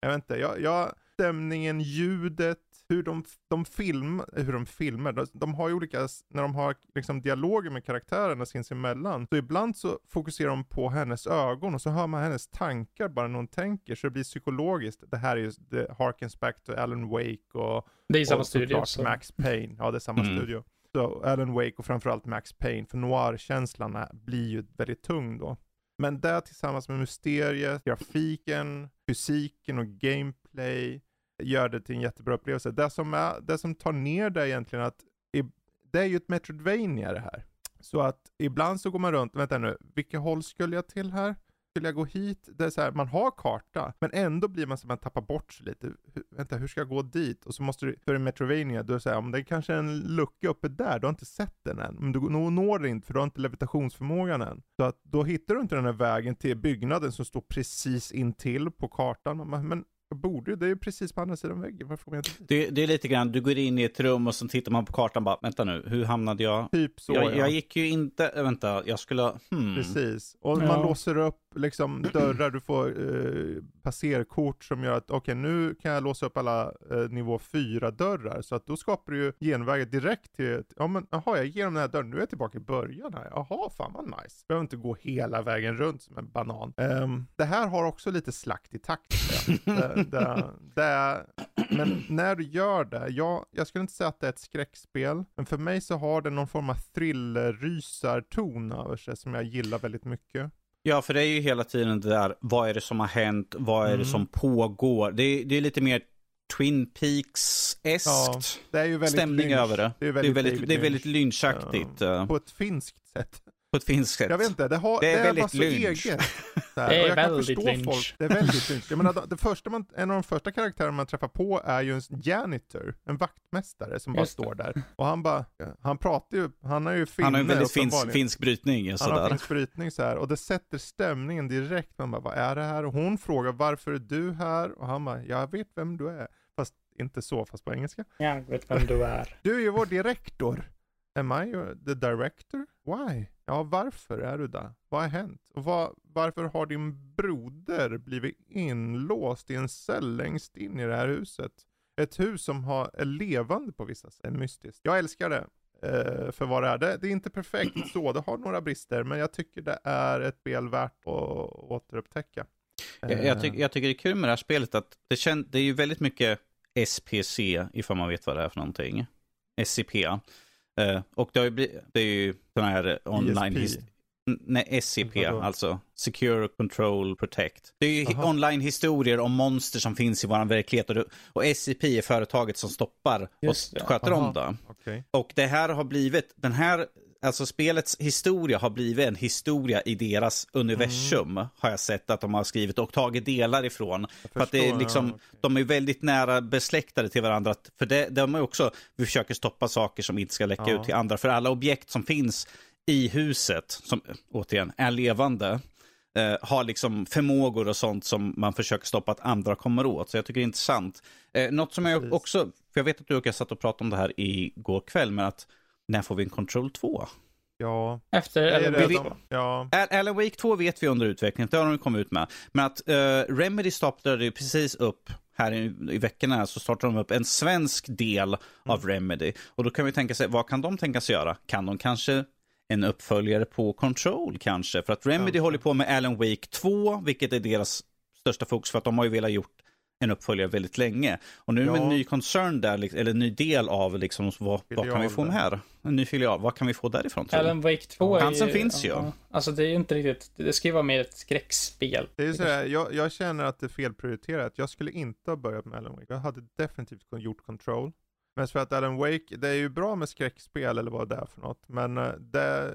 Jag vet inte, jag, jag stämningen, ljudet, hur de, de, film, hur de filmar. De, de har ju olika, när de har liksom dialoger med karaktärerna sinsemellan, så ibland så fokuserar de på hennes ögon och så hör man hennes tankar bara när hon tänker, så det blir psykologiskt. Det här är ju, det harkens back to Alan Wake och... Det är samma studio. Så. Max Payne, ja det är samma mm. studio. Så Alan Wake och framförallt Max Payne, för noir-känslan blir ju väldigt tung då. Men det tillsammans med mysteriet, grafiken, fysiken och gameplay gör det till en jättebra upplevelse. Det som, är, det som tar ner det egentligen att det är ju ett Metroidvania det här. Så att ibland så går man runt, vänta nu, vilket håll skulle jag till här? skulle jag gå hit? Det är så här, man har karta, men ändå blir man så att man tappar bort sig lite. Hur, vänta, hur ska jag gå dit? Och så måste du, för i Metrovania, du säger om det är kanske är en lucka uppe där, du har inte sett den än. Men du når inte, för du har inte levitationsförmågan än. Så att då hittar du inte den här vägen till byggnaden som står precis intill på kartan. Men jag borde ju, det är ju precis på andra sidan väggen. Varför jag inte det, det är lite grann, du går in i ett rum och så tittar man på kartan och bara, vänta nu, hur hamnade jag? Typ så jag, ja. jag gick ju inte, vänta, jag skulle, hmm. Precis, och ja. man låser upp liksom dörrar, du får eh, passerkort som gör att, okej okay, nu kan jag låsa upp alla eh, nivå 4 dörrar. Så att då skapar du ju genvägar direkt till, ja men jaha, jag ger dem den här dörren, nu är jag tillbaka i början här. Jaha, fan vad nice. Behöver inte gå hela vägen runt som en banan. Um, det här har också lite slakt i takt. det, det, det, men när du gör det, ja, jag skulle inte säga att det är ett skräckspel, men för mig så har det någon form av thriller-rysarton över sig som jag gillar väldigt mycket. Ja, för det är ju hela tiden det där, vad är det som har hänt, vad är mm. det som pågår? Det är, det är lite mer Twin Peaks-eskt ja, stämning lynch. över det. Det är väldigt, det är väldigt, det är väldigt lynchaktigt. Ja. På ett finskt sätt på ett finskt sätt. Jag vet inte, det, har, det är, det är väldigt lynch. Eget, det är väldigt lynch. Folk. Det är väldigt lynch. Jag menar, det första man, en av de första karaktärerna man träffar på är ju en janitor, en vaktmästare som bara Just står där. Och han bara, han pratar ju, han har ju finne. Han har ju väldigt finsk, finsk brytning. Han har finsk brytning så här. Och det sätter stämningen direkt. Man bara, vad är det här? Och hon frågar, varför är du här? Och han bara, jag vet vem du är. Fast inte så, fast på engelska. Jag vet vem du är. Du är ju vår direktor. Am I the director? Why? Ja, varför är du där? Vad har hänt? Och var, varför har din broder blivit inlåst i en cell längst in i det här huset? Ett hus som har, är levande på vissa sätt, mystiskt. Jag älskar det eh, för vad det är. Det, det, är inte perfekt så, det har några brister, men jag tycker det är ett spel värt att återupptäcka. Eh. Jag, jag, tyck, jag, tycker det är kul med det här spelet att det, känd, det är ju väldigt mycket SPC, ifall man vet vad det är för någonting. SCP. Uh, och det, har ju blivit, det är ju sådana här online... His, nej, SCP, alltså Secure Control Protect. Det är ju online-historier om monster som finns i vår verklighet. Och, det, och SCP är företaget som stoppar Just och sköter Aha. om det. Okay. Och det här har blivit, den här alltså spelets historia har blivit en historia i deras universum. Mm. Har jag sett att de har skrivit och tagit delar ifrån. för att det är liksom, ja, okay. de är väldigt nära besläktade till varandra. För det, de är också, vi försöker stoppa saker som inte ska läcka ja. ut till andra. För alla objekt som finns i huset, som återigen är levande, eh, har liksom förmågor och sånt som man försöker stoppa att andra kommer åt. Så jag tycker det är intressant. Eh, något som jag också, för jag vet att du och jag satt och pratade om det här igår kväll, men att när får vi en Control 2? Ja. Efter Alan Wake 2. Ja. Alan Wake 2 vet vi under utveckling, det har de kommit ut med. Men att uh, Remedy startade ju precis upp här i, i veckorna så startar de upp en svensk del mm. av Remedy. Och då kan vi tänka sig, vad kan de tänka sig göra? Kan de kanske en uppföljare på Control kanske? För att Remedy ja. håller på med Alan Wake 2, vilket är deras största fokus för att de har ju velat gjort en uppföljare väldigt länge. Och nu ja. med en ny koncern där, eller en ny del av liksom, vad, vad kan vi få med här? En ny filial, vad kan vi få därifrån? Alan Wake 2 Chansen finns ju. Ja, alltså det är ju inte riktigt, det ska ju vara mer ett skräckspel. Det är så här, jag, jag känner att det är felprioriterat. Jag skulle inte ha börjat med Alan Wake. Jag hade definitivt gjort Control. Men för att Alan Wake, det är ju bra med skräckspel eller vad det är för något, men eh, det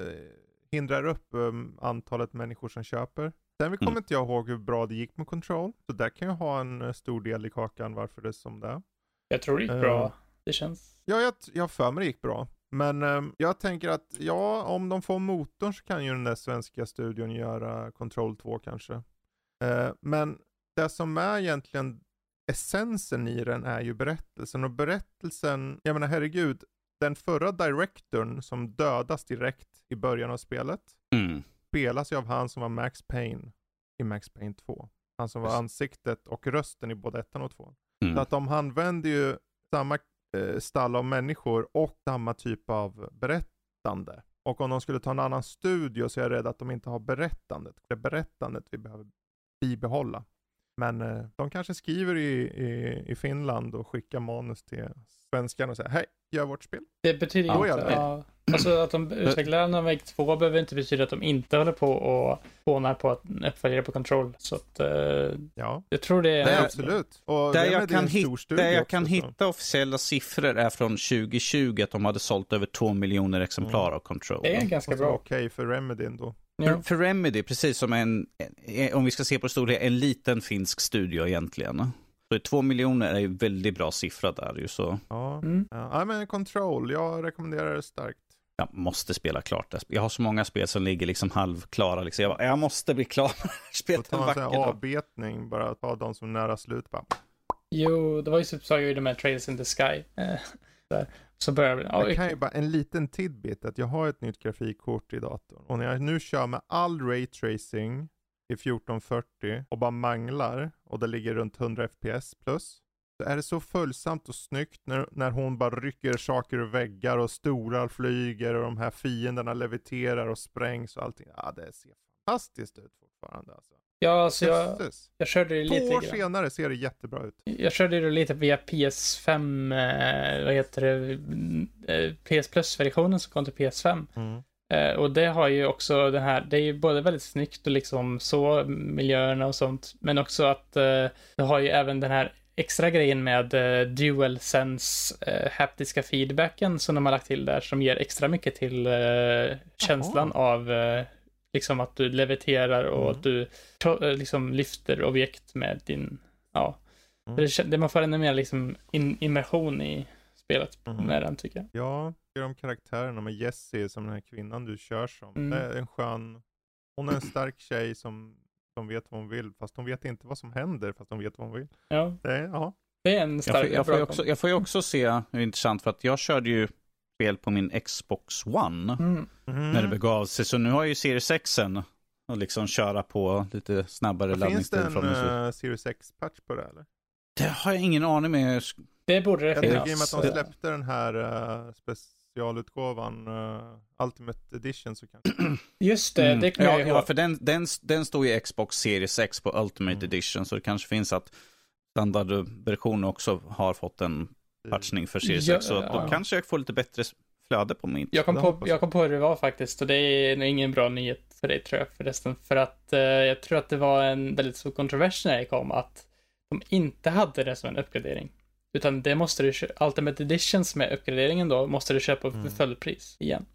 hindrar upp um, antalet människor som köper. Sen mm. kommer mm. inte jag ihåg hur bra det gick med Control, så där kan jag ha en uh, stor del i kakan varför det är som det. Jag tror det gick uh, bra. Det känns... Ja, jag, jag för mig det gick bra. Men um, jag tänker att ja, om de får motorn så kan ju den där svenska studion göra Control 2 kanske. Uh, men det som är egentligen essensen i den är ju berättelsen och berättelsen, jag menar herregud, den förra directorn som dödas direkt i början av spelet mm. Spelas ju av han som var Max Payne i Max Payne 2. Han som var ansiktet och rösten i både ettan och tvåan. Mm. Så att de använder ju samma eh, stall av människor och samma typ av berättande. Och om de skulle ta en annan studio så är jag rädd att de inte har berättandet. Det är berättandet vi behöver bibehålla. Men eh, de kanske skriver i, i, i Finland och skickar manus till svenskarna och säger hej, gör vårt spel. Det betyder inte, ja, alltså att de utvecklar Alan Wake 2 behöver inte betyda att de inte håller på och spånar på att uppföljare på Control. Så att, uh, ja. jag tror det är... Nej, absolut. Och där jag kan, hit, där jag kan hitta officiella siffror är från 2020 att de hade sålt över 2 miljoner exemplar mm. av Control. Det är ganska bra. Okej okay för Remedy då. För, för, Remedy, precis som en, om vi ska se på storlek, en liten finsk studio egentligen. Så två miljoner är ju väldigt bra siffra där ju så. Ja, mm. ja men Control, jag rekommenderar det starkt. Jag måste spela klart det. Jag har så många spel som ligger liksom halvklara. Liksom. Jag, bara, jag måste bli klar med spelet en vacker dag. avbetning, bara ta de som är nära slut bara. Jo, det var ju typ så jag gjorde med Trails in the Sky. Eh, där. Så börjar vi. jag kan ju bara en liten tidbit att jag har ett nytt grafikkort i datorn och när jag nu kör med all raytracing i 1440 och bara manglar och det ligger runt 100 fps plus. Är det så följsamt och snyggt när, när hon bara rycker saker ur väggar och stolar flyger och de här fienderna leviterar och sprängs och allting. Ja, det ser fantastiskt ut fortfarande alltså. Ja, alltså jag, jag körde det lite Två år grann. senare ser det jättebra ut. Jag körde det lite via PS5, eh, vad heter det, eh, PS Plus-versionen som kom till PS5. Mm. Eh, och det har ju också den här, det är ju både väldigt snyggt och liksom så, miljöerna och sånt, men också att eh, det har ju även den här extra grejen med uh, dual sense uh, haptiska feedbacken som de har lagt till där som ger extra mycket till uh, känslan av uh, liksom att du leviterar och mm. att du liksom lyfter objekt med din, ja. Mm. Det, det, man får ännu mer liksom in, immersion i spelet mm. med den tycker jag. Ja, de karaktärerna med Jessie som den här kvinnan du kör som. Mm. Det är en skön, hon är en stark tjej som, som vet vad hon vill, fast hon vet inte vad som händer, fast hon vet vad hon vill. Ja. Det, ja. det är en stark, jag får, jag får, ju också, jag får ju också se, det är intressant för att jag körde ju spel på min Xbox One mm. när det begav sig. Så nu har jag ju Series X och liksom köra på lite snabbare laddningstid. Finns det en uh, Series X-patch på det eller? Det har jag ingen aning med. Det borde det finnas. I och med att de släppte den här uh, specialutgåvan uh, Ultimate Edition så kanske. Just det, mm. det kan ja, jag Ja, för den, den, den står ju Xbox Series X på Ultimate mm. Edition så det kanske finns att standardversionen också har fått en patchning för Series ja, X. Så ja. då kanske jag får lite bättre flöde på min. Jag kom på, jag kom på hur det var faktiskt och det är ingen bra nyhet för dig tror jag förresten. För att eh, jag tror att det var en väldigt stor kontrovers när det kom att de inte hade det som en uppgradering. Utan det måste du köpa, Ultimate Editions med uppgraderingen då, måste du köpa för mm. fullpris igen.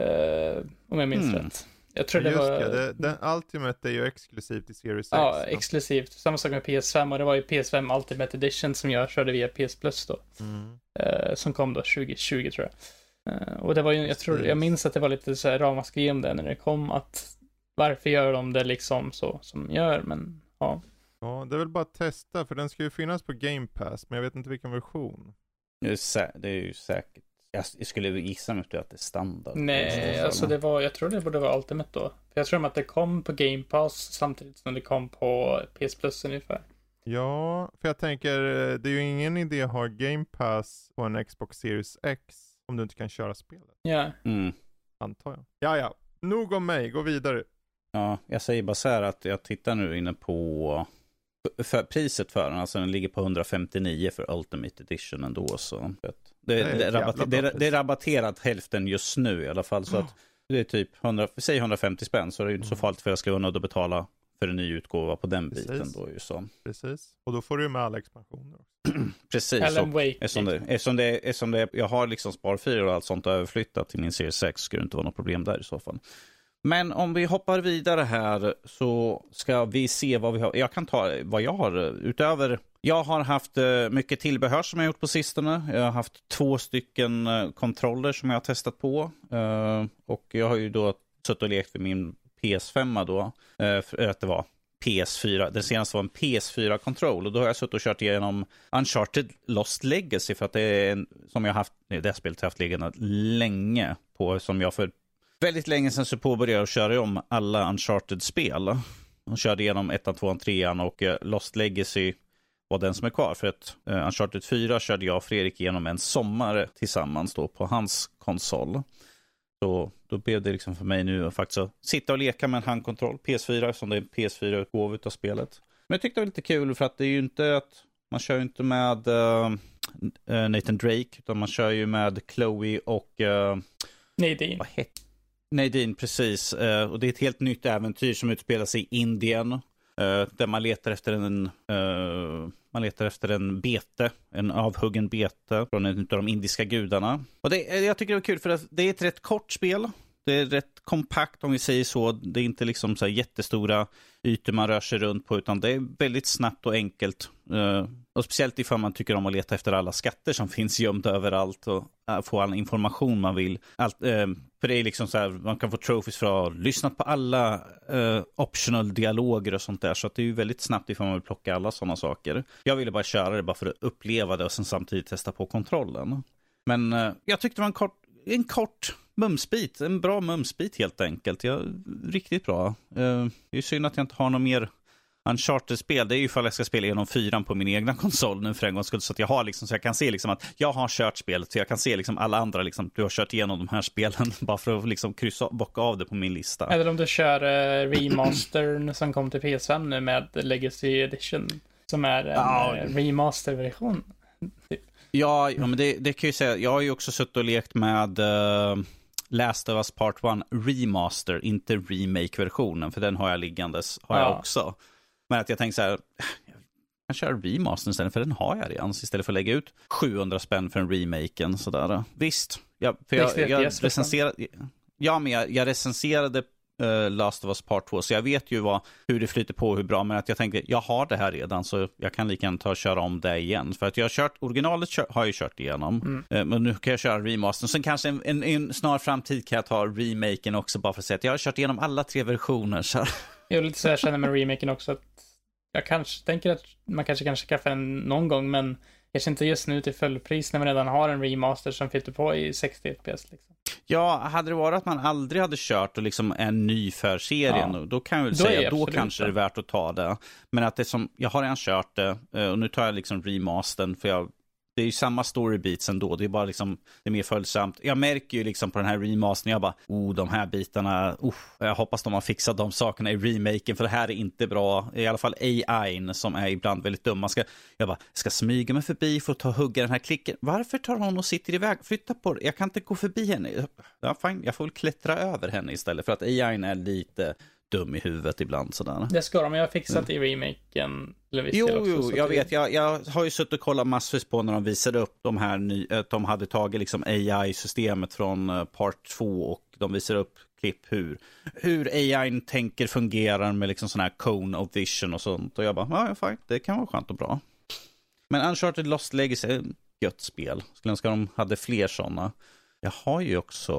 Uh, om jag minns mm. rätt. Jag tror Just det var... Det, den Ultimate är ju exklusivt i Series X. Ja, exklusivt. Samma sak med PS5 och det var ju PS5 Ultimate Edition som jag körde via PS Plus då. Mm. Uh, som kom då 2020 tror jag. Uh, och det var ju, jag tror, jag minns att det var lite så här ramaskri om det när det kom att varför gör de det liksom så som de gör, men ja. Ja, det är väl bara att testa, för den ska ju finnas på Game Pass, men jag vet inte vilken version. Det är, det är ju säkert. Jag skulle gissa mig att det är standard. Nej, alltså det var, jag tror det borde vara Ultimate då. Jag tror att det kom på Game Pass samtidigt som det kom på PS Plus ungefär. Ja, för jag tänker, det är ju ingen idé att ha Game Pass på en Xbox Series X om du inte kan köra spelet. Ja. Mm. Antar jag. Ja, ja. Nog om mig, gå vidare. Ja, jag säger bara så här att jag tittar nu inne på för priset för den. Alltså den ligger på 159 för Ultimate Edition ändå. Så det, det, det, är, rabatter, det, det är rabatterat hälften just nu i alla fall. Så att det är typ 100, säg 150 spänn så det är inte så mm. farligt för jag ska vara nöjd att betala för en ny utgåva på den Precis. biten då ju så. Precis, och då får du med alla expansioner Precis, Alan Wake. Eftersom det, eftersom det, eftersom det, jag har liksom sparfiler och allt sånt överflyttat till min serie 6 skulle det inte vara något problem där i så fall. Men om vi hoppar vidare här så ska vi se vad vi har. Jag kan ta vad jag har utöver. Jag har haft eh, mycket tillbehör som jag gjort på sistone. Jag har haft två stycken eh, kontroller som jag har testat på. Eh, och jag har ju då suttit och lekt med min PS5 då. För att det var PS4. Den senaste var en PS4-kontroll och då har jag suttit och kört igenom Uncharted Lost Legacy för att det är en som jag haft, det spelet har jag haft liggande länge på som jag för väldigt länge sedan så påbörjade jag att köra om alla Uncharted-spel. Jag körde igenom 1, 2, 3 och eh, Lost Legacy var den som är kvar. För att uh, Uncharted 4 körde jag och Fredrik igenom en sommar tillsammans då på hans konsol. Så då blev det liksom för mig nu att faktiskt sitta och leka med en handkontroll, PS4, som det är en PS4-utgåva av spelet. Men jag tyckte det var lite kul för att det är ju inte att man kör ju inte med uh, Nathan Drake, utan man kör ju med Chloe och uh, Nadine. Vad heter Nadine, precis. Eh, och det är ett helt nytt äventyr som utspelar sig i Indien. Eh, där man letar efter en eh, man letar efter en bete, en avhuggen bete från en av de indiska gudarna. Och det, jag tycker det är kul för att det är ett rätt kort spel. Det är rätt kompakt om vi säger så. Det är inte liksom så jättestora ytor man rör sig runt på, utan det är väldigt snabbt och enkelt. Uh, och speciellt ifall man tycker om att leta efter alla skatter som finns gömda överallt och uh, få all information man vill. Allt, uh, för det är liksom så här, man kan få trophies för att ha lyssnat på alla optional dialoger och sånt där. Så det är ju väldigt snabbt ifall man vill plocka alla sådana saker. Jag ville bara köra det bara för att uppleva det och sen samtidigt testa på kontrollen. Men jag tyckte det var en kort, en kort mumsbit, en bra mumsbit helt enkelt. Ja, riktigt bra. Uh, det är synd att jag inte har något mer Uncharted-spel. Det är ju ifall jag ska spela igenom fyran på min egna konsol nu för en gångs skull. Så att jag har liksom, så jag kan se liksom att jag har kört spelet. Så jag kan se liksom alla andra, liksom, du har kört igenom de här spelen. Bara för att liksom kryssa, bocka av det på min lista. Eller om du kör uh, remastern som kom till PS5 nu med Legacy Edition. Som är en ja. uh, remaster-version. Typ. Ja, ja, men det, det kan jag ju säga. Jag har ju också suttit och lekt med uh, Last of Us Part 1 Remaster, inte remake-versionen, för den har jag liggandes, har ja. jag också. Men att jag tänkte så här, jag kan köra remastern istället, för den har jag redan, istället för att lägga ut 700 spänn för en remaken. Sådär. Visst, ja, för jag, jag, jag recenserade, ja, men jag, jag recenserade uh, Last of Us Part 2. Så jag vet ju vad, hur det flyter på, hur bra. Men att jag tänkte, jag har det här redan så jag kan lika gärna ta och köra om det igen. För att jag har kört, originalet kör, har jag ju kört igenom. Mm. Uh, men nu kan jag köra remastern. Sen kanske en, en, en, snar framtid kan jag ta remaken också bara för att säga att jag har kört igenom alla tre versioner. Så. Jag är lite så jag känner med remaken också. Att jag kanske tänker att man kanske kan skaffa den någon gång, men kanske inte just nu till fullpris när man redan har en remaster som flyter på i 60 FPS. Liksom. Ja, hade det varit att man aldrig hade kört och liksom är ny för serien, ja. då kan jag väl då säga då kanske det är värt att ta det. Men att det som, jag har redan kört det eh, och nu tar jag liksom remastern för jag det är ju samma story beats ändå. Det är bara liksom, det är mer följsamt. Jag märker ju liksom på den här remastern, jag bara, oh, de här bitarna, oh, jag hoppas de har fixat de sakerna i remaken, för det här är inte bra. I alla fall AI som är ibland väldigt dum. Man ska, jag bara, ska smyga mig förbi för att ta och hugga den här klicken. Varför tar hon och sitter iväg? Flytta på det. Jag kan inte gå förbi henne. Ja, fine, jag får väl klättra över henne istället, för att AI är lite dum i huvudet ibland sådär. Det ska de ju ha fixat mm. i remaken. Jo, jo, jag vet. Jag, jag har ju suttit och kollat massvis på när de visade upp de här ny, att de hade tagit liksom AI-systemet från uh, Part 2 och de visar upp klipp hur, hur AI tänker fungerar med liksom sån här cone of vision och sånt. Och jag bara, ja, fine, det kan vara skönt och bra. Men Uncharted Lost Legacy gött spel. Skulle önska de hade fler sådana. Jag har ju också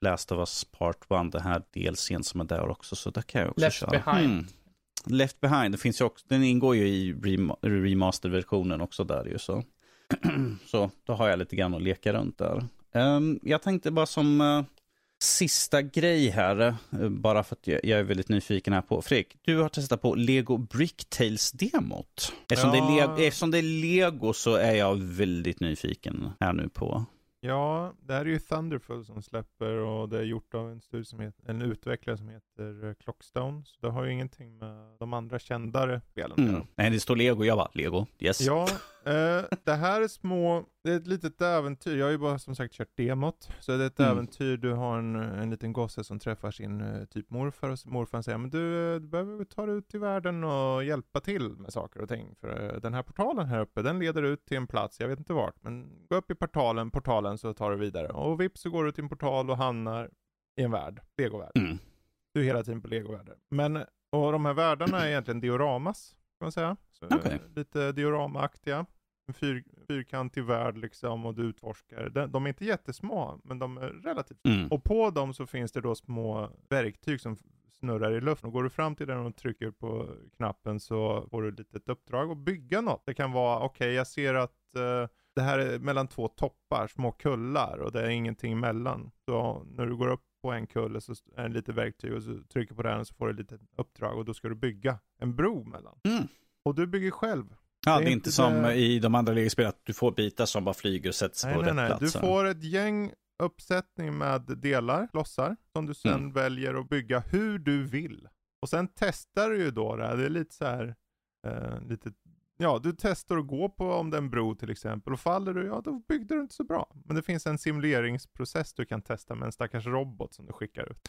Last of Us Part 1, det här DLCn som är där också. Så där kan jag också Left köra. Behind. Mm. Left Behind, det finns ju också, den ingår ju i remaster-versionen också där ju så. så då har jag lite grann att leka runt där. Um, jag tänkte bara som uh, sista grej här, uh, bara för att jag, jag, är väldigt nyfiken här på. Fredrik, du har testat på Lego Bricktales-demot. Eftersom, ja. det eftersom det är Lego så är jag väldigt nyfiken här nu på. Ja, det här är ju Thunderful som släpper och det är gjort av en, studie som heter, en utvecklare som heter eh, Clockstone. Så det har ju ingenting med, de de andra kändare spelen. Mm. Nej, det står Lego, jag bara, Lego, yes. Ja, eh, det här är små, det är ett litet äventyr. Jag har ju bara som sagt kört demot. Så det är ett mm. äventyr, du har en, en liten gosse som träffar sin uh, typ morfar och morfar säger men du, du behöver ta dig ut i världen och hjälpa till med saker och ting. För uh, den här portalen här uppe, den leder ut till en plats, jag vet inte vart, men gå upp i portalen, portalen så tar du vidare. Och vips så går du till en portal och hamnar i en värld, legovärld. Mm. Du är hela tiden på legovärldar. Men, och de här världarna är egentligen dioramas, kan man säga. Så, okay. Lite dioramaaktiga. En fyr, fyrkantig värld liksom och du utforskar. De, de är inte jättesmå, men de är relativt mm. Och på dem så finns det då små verktyg som snurrar i luften. Och går du fram till den och trycker på knappen så får du ett litet uppdrag att bygga något. Det kan vara, okej okay, jag ser att uh, det här är mellan två toppar, små kullar och det är ingenting emellan. Så när du går upp på en kulle så är det lite verktyg och så trycker på den så får du ett litet uppdrag och då ska du bygga en bro mellan. Mm. Och du bygger själv. Ja, det är, det är inte som det... i de andra legospelen att du får bitar som bara flyger och sätts nej, på nej, rätt nej. plats. Du får ett gäng uppsättning med delar, klossar, som du sen mm. väljer att bygga hur du vill. Och sen testar du ju då det, det är lite så här, eh, lite Ja, du testar att gå på om det är en bro till exempel och faller du, ja då byggde du inte så bra. Men det finns en simuleringsprocess du kan testa med en stackars robot som du skickar ut.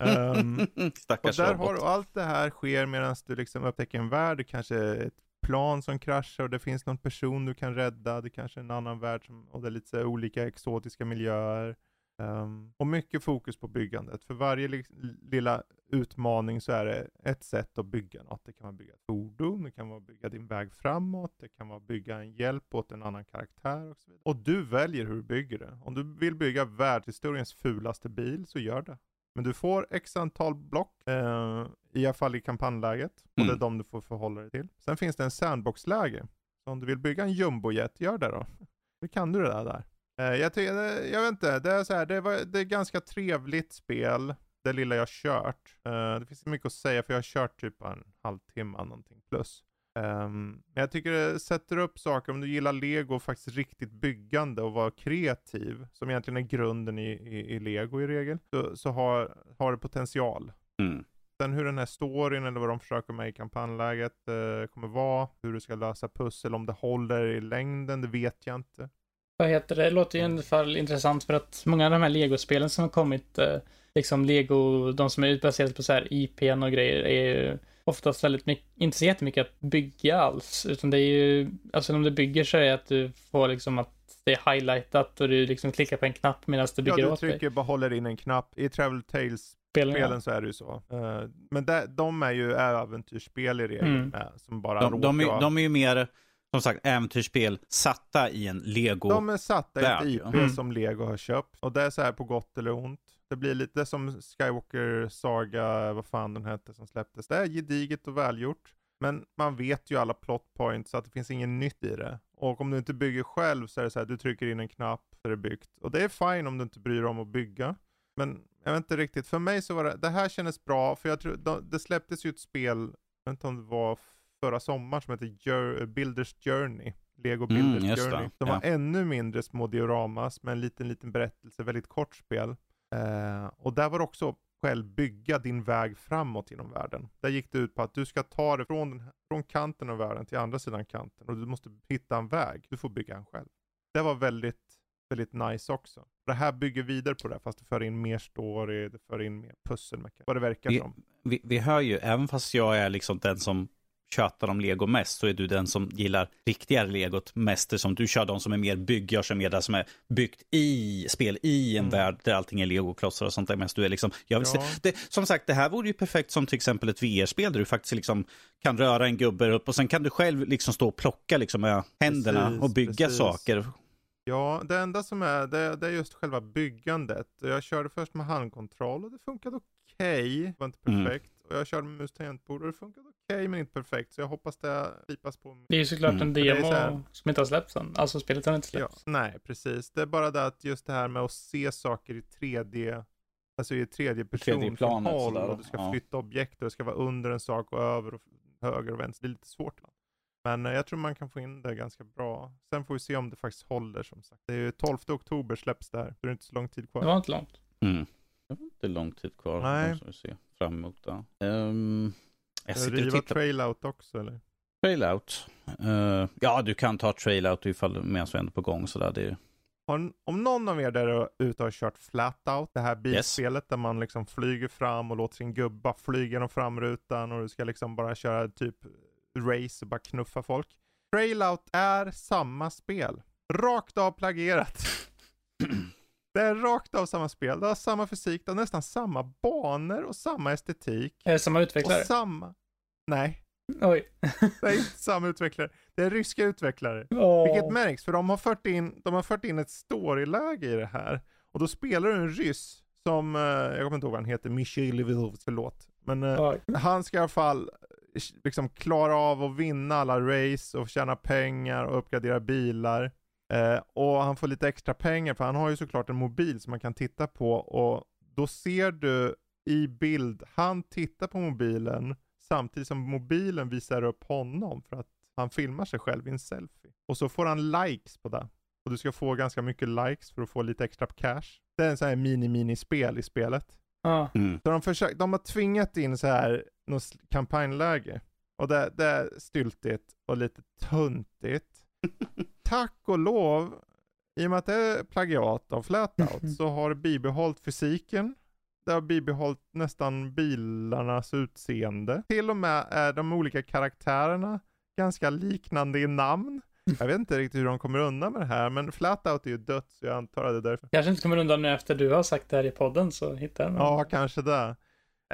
um, stackars och där robot. Har, och allt det här sker medan du liksom upptäcker en värld, kanske ett plan som kraschar och det finns någon person du kan rädda, det kanske är en annan värld som, och det är lite olika exotiska miljöer. Um, och mycket fokus på byggandet. För varje li lilla utmaning så är det ett sätt att bygga något. Det kan vara bygga ett fordon, det kan vara bygga din väg framåt, det kan vara bygga en hjälp åt en annan karaktär och så vidare. Och du väljer hur du bygger det. Om du vill bygga världshistoriens fulaste bil så gör det. Men du får x antal block, eh, i alla fall i kampanjläget. Och det är mm. de du får förhålla dig till. Sen finns det en sandboxläge. Så om du vill bygga en jumbojet, gör det då. Det kan du det där. där. Eh, jag, tycker, jag vet inte, det är så här, det, var, det är ganska trevligt spel. Det lilla jag kört. Uh, det finns mycket att säga för jag har kört typ en halvtimme någonting plus. Um, men jag tycker det sätter upp saker, om du gillar lego, faktiskt riktigt byggande och vara kreativ, som egentligen är grunden i, i, i lego i regel, så, så har, har det potential. Mm. Sen hur den här storyn eller vad de försöker med i kampanjläget uh, kommer vara, hur du ska lösa pussel, om det håller i längden, det vet jag inte. Vad heter det? Det låter ju i alla fall intressant för att många av de här legospelen som har kommit, uh, liksom lego, de som är baserade på så här IPn och grejer, är ju oftast väldigt mycket, inte så jättemycket att bygga alls, utan det är ju, alltså om du bygger så är det att du får liksom att det är highlightat och du liksom klickar på en knapp medan du bygger åt dig. Ja, du trycker, bara håller in en knapp. I Travel Tales spelen, spelen så är det ju så. Uh, men de är ju äventyrsspel i regel mm. med, som bara de, de, är, de är ju mer, som sagt, äventyrsspel satta i en lego De är satta i ett IP mm. som lego har köpt. Och det är så här på gott eller ont. Det blir lite som Skywalker Saga, vad fan den hette som släpptes. Det är gediget och välgjort. Men man vet ju alla plot points så att det finns inget nytt i det. Och om du inte bygger själv så är det så här, du trycker in en knapp så är det byggt. Och det är fine om du inte bryr dig om att bygga. Men jag vet inte riktigt, för mig så var det, det här kändes bra, för jag tror, det släpptes ju ett spel, jag vet inte om det var förra sommaren, som heter Builders Journey. Lego mm, Builders mm, Journey. De ja. var ännu mindre små dioramas med en liten, liten berättelse, väldigt kort spel. Eh, och där var det också själv bygga din väg framåt inom världen. Där gick det ut på att du ska ta det från, från kanten av världen till andra sidan kanten och du måste hitta en väg. Du får bygga en själv. Det var väldigt, väldigt nice också. Det här bygger vidare på det, fast det för in mer story, det för in mer pussel, vad det verkar vi, som. Vi, vi hör ju, även fast jag är liksom den som tjatar om lego mest så är du den som gillar riktigare legot mest. Som du kör de som är mer bygg, som är det som är byggt i spel i en mm. värld där allting är legoklossar och sånt där. Mest du är liksom, jag vill ja. se, det, som sagt, det här vore ju perfekt som till exempel ett VR-spel där du faktiskt liksom kan röra en gubbe upp och sen kan du själv liksom stå och plocka liksom med händerna precis, och bygga precis. saker. Ja, det enda som är, det, det, är just själva byggandet. Jag körde först med handkontroll och det funkade okej. Okay. Det var inte mm. perfekt. Mm. Och jag körde med mus tangentbord och det funkade okej okay, men inte perfekt. Så jag hoppas det slipas på. Det är ju såklart mm. en demo här... som inte har släppts än. Alltså spelet har inte släppts. Ja, nej, precis. Det är bara det att just det här med att se saker i 3D, alltså i tredje person tredje planet, håll, och du ska ja. flytta objekt och det ska vara under en sak och över och höger och vänster. Det är lite svårt. Men eh, jag tror man kan få in det ganska bra. Sen får vi se om det faktiskt håller som sagt. Det är ju 12 oktober släpps det här. Så det är inte så lång tid kvar. Det var inte långt. Mm. Det var inte lång tid kvar. Nej. Måste vi se fram emot det. Um, Jag sitter Riva och Trailout också eller? Trailout? Uh, ja, du kan ta Trailout ifall medan vi är på gång sådär. Det... Har, om någon av er där ute har kört Flatout, det här bilspelet yes. där man liksom flyger fram och låter sin gubba flyga genom framrutan och du ska liksom bara köra typ race och bara knuffa folk. Trailout är samma spel. Rakt av plagierat. Det är rakt av samma spel. Det har samma fysik, det har nästan samma banor och samma estetik. Är det samma utvecklare? Och samma... Nej. Oj. det är inte samma utvecklare. Det är ryska utvecklare. Oh. Vilket märks, för de har fört in, de har fört in ett storyläge i det här. Och då spelar du en ryss som, eh, jag kommer inte ihåg vad han heter, Michail förlåt. Men eh, han ska i alla fall liksom klara av att vinna alla race och tjäna pengar och uppgradera bilar. Eh, och han får lite extra pengar för han har ju såklart en mobil som man kan titta på och då ser du i bild, han tittar på mobilen samtidigt som mobilen visar upp honom för att han filmar sig själv i en selfie. Och så får han likes på det. Och du ska få ganska mycket likes för att få lite extra cash. Det är en sån här mini-mini-spel i spelet. Ah. Mm. Så de, försökt, de har tvingat in så här något kampanjläge. Och det, det är styltigt och lite tuntigt. Tack och lov, i och med att det är plagiat av Flatout, så har det bibehållit fysiken. Det har bibehållit nästan bilarnas utseende. Till och med är de olika karaktärerna ganska liknande i namn. Jag vet inte riktigt hur de kommer undan med det här, men Flatout är ju dött, så jag antar att det är därför. Kanske inte kommer undan nu efter du har sagt det här i podden, så hittar jag Ja, kanske det.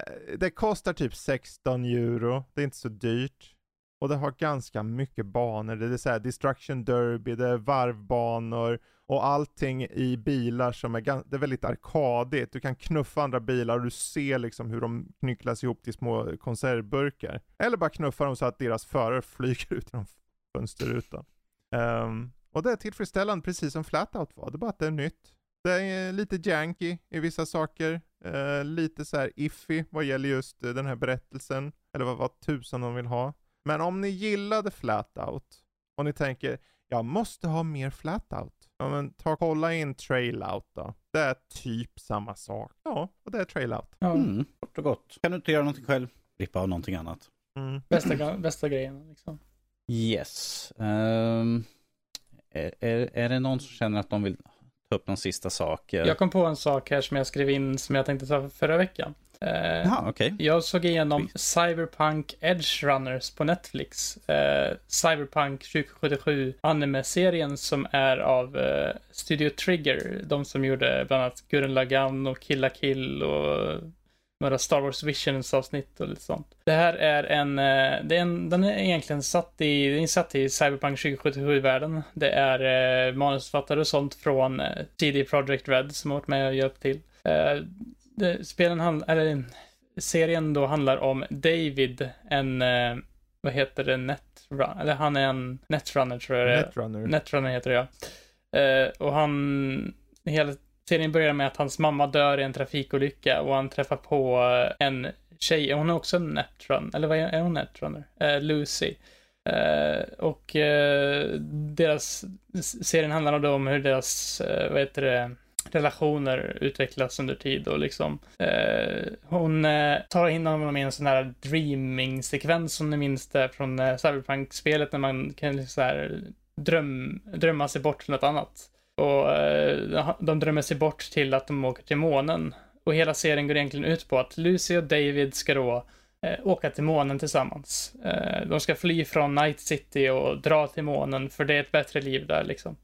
Eh, det kostar typ 16 euro, det är inte så dyrt. Och det har ganska mycket banor. Det är så här Destruction Derby, det är varvbanor och allting i bilar som är, det är väldigt arkadigt. Du kan knuffa andra bilar och du ser liksom hur de knycklas ihop till små konservburkar. Eller bara knuffa dem så att deras förare flyger ut genom fönsterrutan. Um, och det är tillfredsställande precis som Flatout var, det är bara att det är nytt. Det är eh, lite janky i vissa saker, uh, lite så här iffy vad gäller just eh, den här berättelsen, eller vad, vad tusan de vill ha. Men om ni gillade Flatout och ni tänker, jag måste ha mer Flatout. Ja men ta kolla in Trailout då. Det är typ samma sak. Ja, och det är Trailout. Ja. Mm, kort och gott. Kan du inte göra någonting själv? Rippa av någonting annat. Mm. Bästa, bästa grejen liksom. Yes. Um, är, är, är det någon som känner att de vill ta upp någon sista sak? Jag kom på en sak här som jag skrev in som jag tänkte ta förra veckan. Eh, Jaha, okay. Jag såg igenom Cyberpunk Edge Runners på Netflix. Eh, Cyberpunk 2077 anime-serien som är av eh, Studio Trigger. De som gjorde bland annat Gurren Lagann och Killa Kill och några Star Wars Visions avsnitt och lite sånt. Det här är en, eh, det är en den är egentligen satt i, den är satt i Cyberpunk 2077-världen. Det är eh, manusförfattare och sånt från eh, CD Projekt Red som har varit med och hjälpt till. Eh, spelen handlar, eller serien då handlar om David, en, eh, vad heter det, netrun, eller han är en netrunner tror jag det är. Netrunner. Netrunner heter det ja. Eh, och han, hela serien börjar med att hans mamma dör i en trafikolycka och han träffar på en tjej, hon är också en netrun, eller vad är, är hon netrunner? Eh, Lucy. Uh, och uh, deras, serien handlar då om hur deras, uh, vad heter det, relationer utvecklas under tid och liksom eh, hon eh, tar in honom i en sån här dreaming-sekvens som ni minns det från eh, Cyberpunk-spelet när man kan liksom så här dröm, drömma sig bort till något annat. Och eh, de drömmer sig bort till att de åker till månen. Och hela serien går egentligen ut på att Lucy och David ska då eh, åka till månen tillsammans. Eh, de ska fly från Night City och dra till månen för det är ett bättre liv där liksom.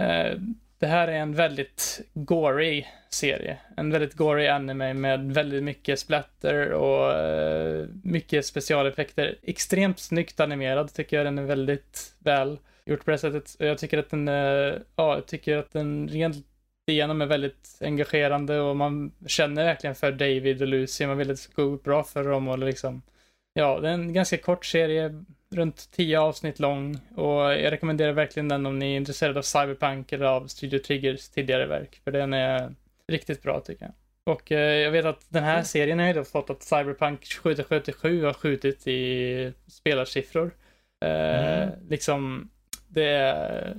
Eh, det här är en väldigt gory serie. En väldigt gory anime med väldigt mycket splatter och uh, mycket specialeffekter. Extremt snyggt animerad tycker jag. Den är väldigt väl gjort på det sättet. Jag tycker att den, uh, ja, jag tycker att den rent igenom är väldigt engagerande och man känner verkligen för David och Lucy. Man vill att det ska gå bra för dem och liksom, ja, det är en ganska kort serie runt 10 avsnitt lång och jag rekommenderar verkligen den om ni är intresserade av Cyberpunk eller av Studio Triggers tidigare verk, för den är riktigt bra tycker jag. Och eh, jag vet att den här mm. serien har ju då fått att Cyberpunk 2077 har skjutit i spelarsiffror. Eh, mm. Liksom, det är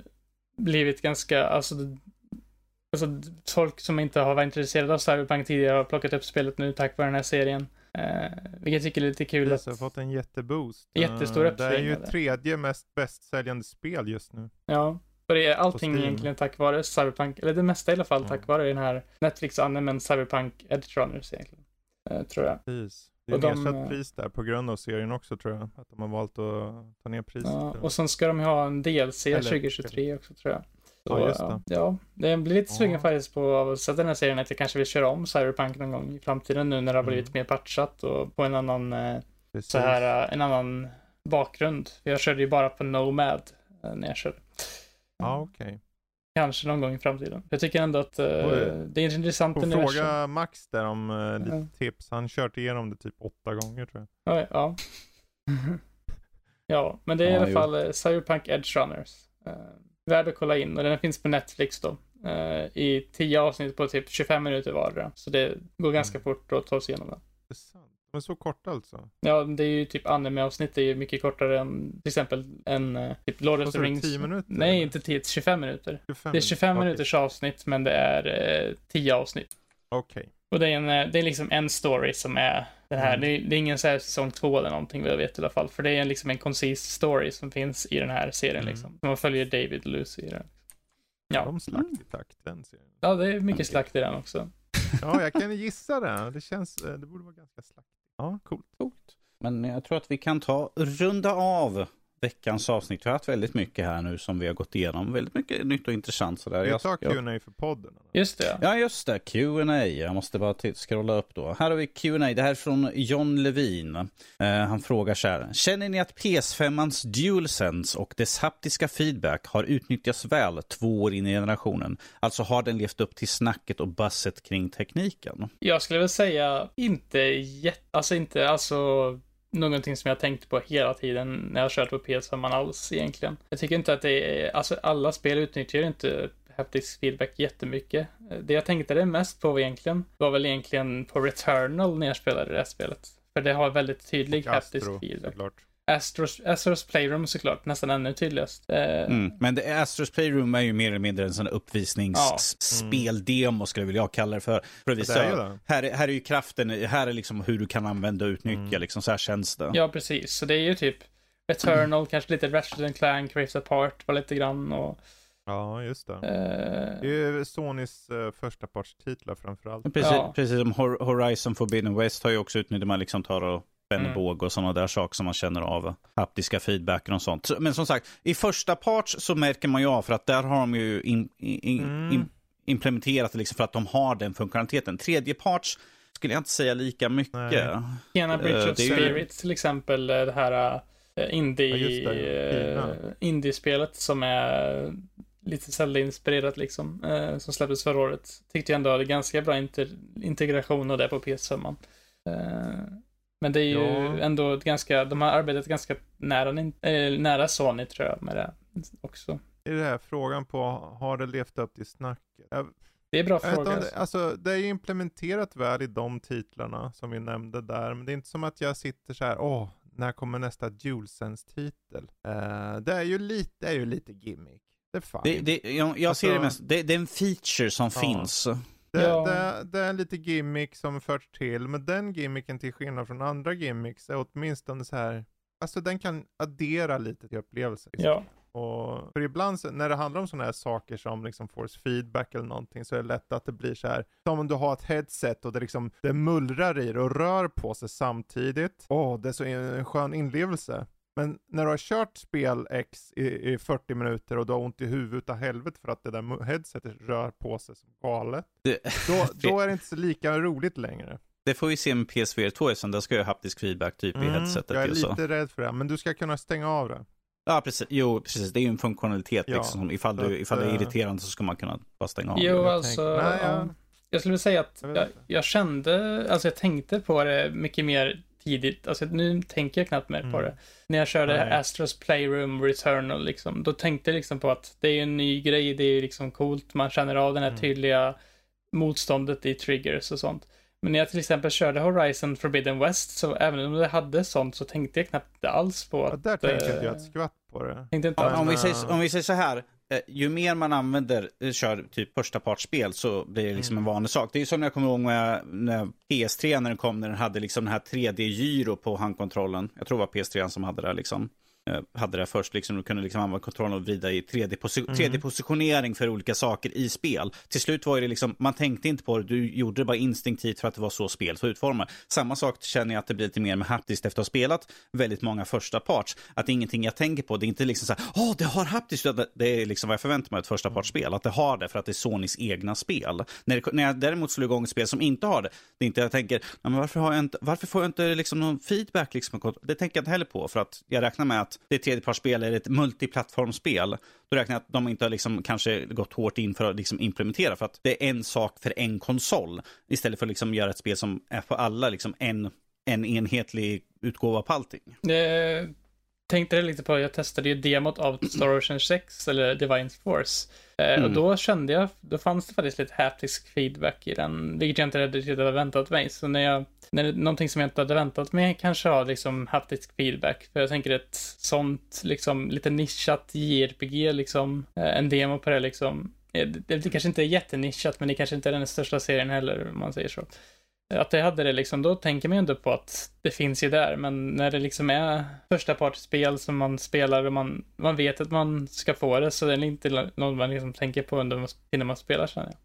blivit ganska, alltså, alltså folk som inte har varit intresserade av Cyberpunk tidigare har plockat upp spelet nu tack vare den här serien. Eh, vilket jag tycker är lite kul. Det har fått en jätteboost. Jättestor uh, Det är ju tredje mest bästsäljande spel just nu. Ja, och det är allting egentligen tack vare Cyberpunk, eller det mesta i alla fall, ja. tack vare den här Netflix-animen Cyberpunk Edge Runners egentligen. Eh, tror jag. Precis. Det är nedsatt de, pris där på grund av serien också tror jag. Att de har valt att ta ner priset. Ja, och sen ska de ha en DLC eller, 2023 också tror jag. Så, ja, just det. Ja, det blir lite sugen faktiskt på att sätta den här serien att jag kanske vill köra om Cyberpunk någon gång i framtiden nu när det har blivit mm. mer patchat och på en annan, eh, så här, eh, en annan bakgrund. Jag körde ju bara på Nomad när jag körde. Ja, okej. Okay. Kanske någon gång i framtiden. Jag tycker ändå att uh, det är intressant. Får fråga Max där om uh, lite ja. tips. Han kört igenom det typ åtta gånger tror jag. Ja, ja. ja men det är ja, i alla fall uh, Cyberpunk Edge Runners. Uh, värd att kolla in och den finns på Netflix då. Uh, I tio avsnitt på typ 25 minuter vardera. Så det går ganska mm. fort att ta sig igenom den. Men så korta alltså? Ja, det är ju typ anime-avsnitt är ju mycket kortare än till exempel en eh, typ Lord of the Rings. 10 minuter? Nej, eller? inte 10, 25 minuter. 25 det är 25 okay. minuters avsnitt, men det är eh, 10 avsnitt. Okej. Okay. Och det är, en, eh, det är liksom en story som är det här. Mm. Det, är, det, är, ingen så här säsong två eller någonting vad jag vet i alla fall. För det är en, liksom en koncis story som finns i den här serien mm. liksom. Man följer David och Lucy i den. Ja. De slakt i takt, den serien. Ja, det är mycket slakt i den också. ja, jag kan gissa det. Det känns, eh, det borde vara ganska slakt. Ja, coolt. coolt. Men jag tror att vi kan ta runda av veckans avsnitt. Vi har haft väldigt mycket här nu som vi har gått igenom. Väldigt mycket nytt och intressant. Sådär. Vi tar Q&A för podden. Just det. Ja, just det. Q&A. Jag måste bara scrolla upp då. Här har vi Q&A. Det här är från John Levin. Uh, han frågar så här. Känner ni att PS5ans DualSense och dess haptiska feedback har utnyttjats väl två år in i generationen? Alltså har den levt upp till snacket och basset kring tekniken? Jag skulle väl säga inte jätte... Alltså inte, alltså någonting som jag tänkt på hela tiden när jag kört på PS5 alls egentligen. Jag tycker inte att det är, alltså alla spel utnyttjar inte haptisk feedback jättemycket. Det jag tänkte det mest på egentligen var väl egentligen på Returnal när jag spelade det här spelet. För det har väldigt tydlig haptisk feedback. Såklart. Astros, Astros Playroom såklart, nästan ännu tydligast. Eh, mm, men det, Astros Playroom är ju mer eller mindre en sån uppvisningsspeldemo ja. mm. skulle jag kalla det för. för det så, här, här är ju kraften, här är liksom hur du kan använda och utnyttja, mm. liksom så här känns det. Ja, precis. Så det är ju typ Eternal, kanske lite Ratchet Clank, Race Apart, var lite grann och Ja, just det. Uh, det är Sonys uh, första partstitlar framförallt. Precis, ja. precis som Horizon Forbidden West har ju också utnyttjat, man liksom tar och spänner mm. och sådana där saker som man känner av. Haptiska feedbacken och sånt. Men som sagt, i första parts så märker man ju av för att där har de ju in, in, mm. in, implementerat det liksom för att de har den funktionaliteten. Tredje parts skulle jag inte säga lika mycket. Kena Bridge uh, of Spirit till exempel, det här uh, indie, ja, uh, indie-spelet som är lite Zelda-inspirerat liksom, som släpptes förra året. Tyckte jag ändå hade ganska bra inter integration av det på PS5. Men det är ju ja. ändå ganska, de har arbetat ganska nära, äh, nära Sony tror jag med det också. Är det här frågan på, har det levt upp till snacket? Jag, det är en bra fråga. Det, alltså, det är implementerat väl i de titlarna som vi nämnde där, men det är inte som att jag sitter så här, åh, när kommer nästa DualSense-titel? Uh, det är ju lite, det är ju lite gimmick. Det är fine. Det, det, jag, jag alltså, ser det mest, det, det, är en feature som ja. finns. Det, ja. det, det, är lite gimmick som förts till, men den gimmicken till skillnad från andra gimmicks är åtminstone så här, alltså den kan addera lite till upplevelsen. Ja. Och för ibland när det handlar om sådana här saker som liksom force feedback eller någonting så är det lätt att det blir så här, som om du har ett headset och det liksom, det mullrar i det och rör på sig samtidigt. Åh, oh, det är så en skön inlevelse. Men när du har kört spel X i, i 40 minuter och du har ont i huvudet av helvete för att det där headsetet rör på sig som galet. Det... Då, då är det inte så lika roligt längre. Det får vi se med PSVR 2 eftersom där ska ju ha haptisk feedback typ mm, i headsetet. Jag är lite så. rädd för det, men du ska kunna stänga av det. Ja, precis. Jo, precis. Det är ju en funktionalitet ja, liksom. Ifall, du, ifall det är irriterande så ska man kunna bara stänga av Jo, det. alltså. Nej, ja. Jag skulle säga att jag, jag, jag, kände, alltså jag tänkte på det mycket mer tidigt, alltså nu tänker jag knappt mer mm. på det. När jag körde Nej. Astros Playroom Returnal liksom, då tänkte jag liksom på att det är en ny grej, det är liksom coolt, man känner av den här mm. tydliga motståndet i triggers och sånt. Men när jag till exempel körde Horizon Forbidden West, så även om det hade sånt så tänkte jag knappt alls på att... Ja, där tänkte inte jag ett skvatt på det. Inte om, om, vi säger, om vi säger så här, eh, ju mer man använder, eh, kör typ första partsspel så blir det liksom mm. en vanlig sak. Det är som när jag kommer ihåg med, när PS3 när den kom, när den hade liksom den här 3D-gyro på handkontrollen. Jag tror det var PS3 som hade det liksom. Eh, hade det först, liksom, du kunde liksom använda kontrollen och vrida i 3D-positionering mm. för olika saker i spel. Till slut var det liksom, man tänkte inte på det, du gjorde det bara instinktivt för att det var så spel var utformat. Samma sak känner jag att det blir lite mer med haptiskt efter att ha spelat väldigt många första parts. Att det är ingenting jag tänker på, det är inte liksom så här, åh, det har haptiskt, det är liksom vad jag förväntar mig av ett första partsspel, att det har det för att det är Sonys egna spel. När, det, när jag däremot slår igång ett spel som inte har det, det är inte jag tänker, men varför, har jag inte, varför får jag inte liksom någon feedback? Liksom? Det tänker jag inte heller på, för att jag räknar med att det är tredjepartsspel eller ett multiplattformsspel, då räknar jag att de inte har liksom kanske gått hårt in för att liksom implementera. För att det är en sak för en konsol. Istället för att liksom göra ett spel som är på alla, liksom en, en enhetlig utgåva på allting. Eh, tänkte jag lite på, jag testade ju demot av Star Ocean 6, eller Divine Force. Eh, mm. Och då kände jag, då fanns det faktiskt lite haptisk feedback i den, vilket jag inte riktigt hade väntat mig. Så när jag, när det, någonting som jag inte hade väntat mig kanske har liksom haptisk feedback. För jag tänker ett sånt, liksom lite nischat JRPG, liksom, eh, en demo på det liksom. Eh, det, det kanske inte är jättenischat, men det kanske inte är den största serien heller, om man säger så att det hade det liksom, då tänker man ju ändå på att det finns ju där, men när det liksom är första partsspel som man spelar och man, man vet att man ska få det, så det är inte något man liksom tänker på under innan man spelar känner jag.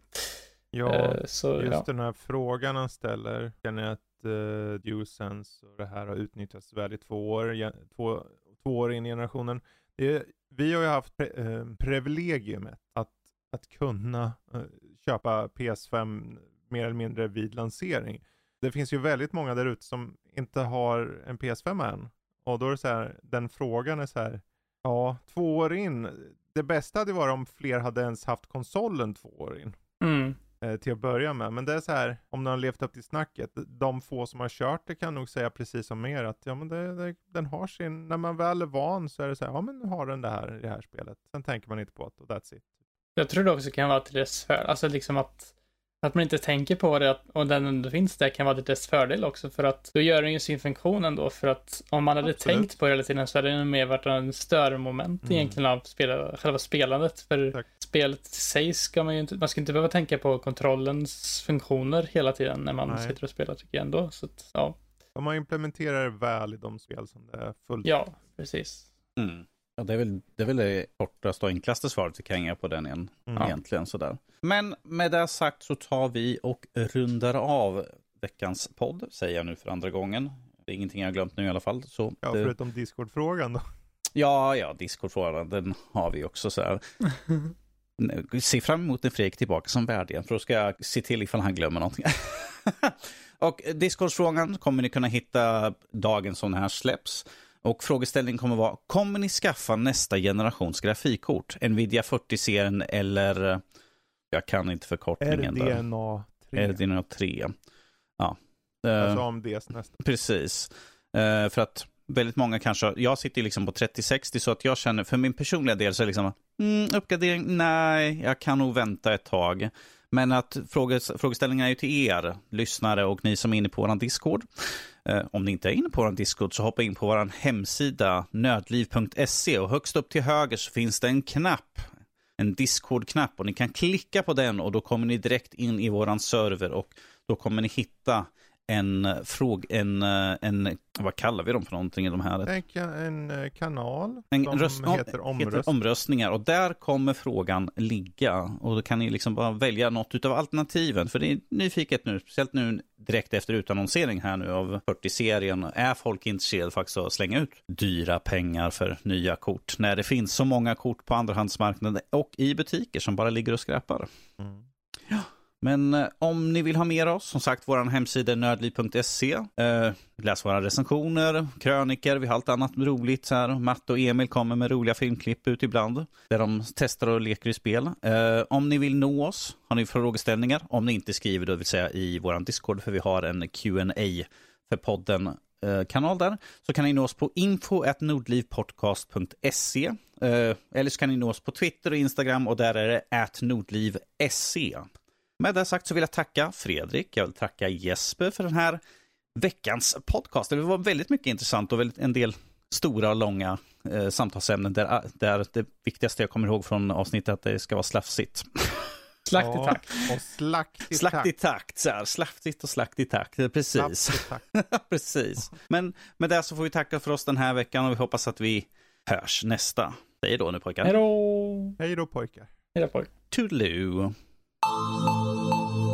Ja, uh, så, just ja. den här frågan han ställer, känner jag att uh, DualSense och det här har utnyttjats väl i två år, två, två år in i generationen. Det, vi har ju haft pre, uh, privilegiumet att, att kunna uh, köpa PS5 mer eller mindre vid lansering. Det finns ju väldigt många där ute som inte har en PS5 än. Och då är det så här, den frågan är så här, ja, två år in. Det bästa hade varit om fler hade ens haft konsolen två år in. Mm. Eh, till att börja med. Men det är så här, om den har levt upp till snacket. De få som har kört det kan nog säga precis som er att ja men det, det, den har sin, när man väl är van så är det så här, ja men nu har den det här i det här spelet. Sen tänker man inte på det och that's it. Jag tror det också kan vara till dess för, alltså liksom att att man inte tänker på det och den ändå finns där kan vara till dess fördel också för att då gör den ju sin funktion ändå för att om man hade Absolut. tänkt på det hela tiden så hade det mer varit en störmoment mm. egentligen av spela, själva spelandet. För Tack. spelet i sig ska man ju inte, man ska inte behöva tänka på kontrollens funktioner hela tiden när man Nej. sitter och spelar tycker jag ändå. Så att, ja. Om man implementerar det väl i de spel som det är fullt. Ja, precis. Mm. Ja, det är väl det, är väl det kortaste och enklaste svaret vi kan hänga på den igen. Mm. Egentligen sådär. Men med det sagt så tar vi och rundar av veckans podd, säger jag nu för andra gången. Det är ingenting jag har glömt nu i alla fall. Så ja, det... förutom Discord-frågan då. Ja, ja, Discord-frågan, den har vi också så här. Se fram emot när Fredrik tillbaka som värd igen, för då ska jag se till ifall han glömmer någonting. och Discord-frågan kommer ni kunna hitta dagen som den här släpps. Och frågeställningen kommer vara, kommer ni skaffa nästa generations grafikkort? Nvidia 40-serien eller, jag kan inte förkortningen RDNA 3. RDNA 3. Ja. Alltså AMDs nästa. Precis. Uh, för att väldigt många kanske, jag sitter liksom på 3060 så att jag känner, för min personliga del så är det liksom, mm, uppgradering, nej, jag kan nog vänta ett tag. Men att frågeställningen är ju till er lyssnare och ni som är inne på vår Discord. Eh, om ni inte är inne på vår Discord så hoppa in på vår hemsida nödliv.se och högst upp till höger så finns det en knapp. En Discord-knapp och ni kan klicka på den och då kommer ni direkt in i våran server och då kommer ni hitta en fråg, en, eh, en, vad kallar vi dem för någonting? De här? En, en eh, kanal en som röst, heter, omröst. heter omröstningar. Och där kommer frågan ligga. Och då kan ni liksom bara välja något av alternativen. För det är nyfiket nu, speciellt nu direkt efter utannonsering här nu av 40-serien. Är folk intresserade faktiskt att slänga ut dyra pengar för nya kort? När det finns så många kort på andrahandsmarknaden och i butiker som bara ligger och skräpar. Mm. Men eh, om ni vill ha mer av oss, som sagt, vår hemsida är nördliv.se. Eh, läs våra recensioner, kröniker, vi har allt annat roligt. Så här. Matte och Emil kommer med roliga filmklipp ut ibland, där de testar och leker i spel. Eh, om ni vill nå oss, har ni frågeställningar, om ni inte skriver då vill säga i vår Discord, för vi har en Q&A för podden eh, kanal där, så kan ni nå oss på info.nordlivpodcast.se eh, eller så kan ni nå oss på Twitter och Instagram och där är det nordliv.se. Med det sagt så vill jag tacka Fredrik, jag vill tacka Jesper för den här veckans podcast. Det var väldigt mycket intressant och väldigt, en del stora och långa eh, samtalsämnen där, där det viktigaste jag kommer ihåg från avsnittet är att det ska vara slafsigt. Slakt i takt. och slakt i slakt i takt. Så här, slaftigt och slakt i takt. Precis. Precis. Men med det så får vi tacka för oss den här veckan och vi hoppas att vi hörs nästa. Hej då nu pojkar. Hej då. Hej då pojkar. Hej då pojkar. Toodaloo. Música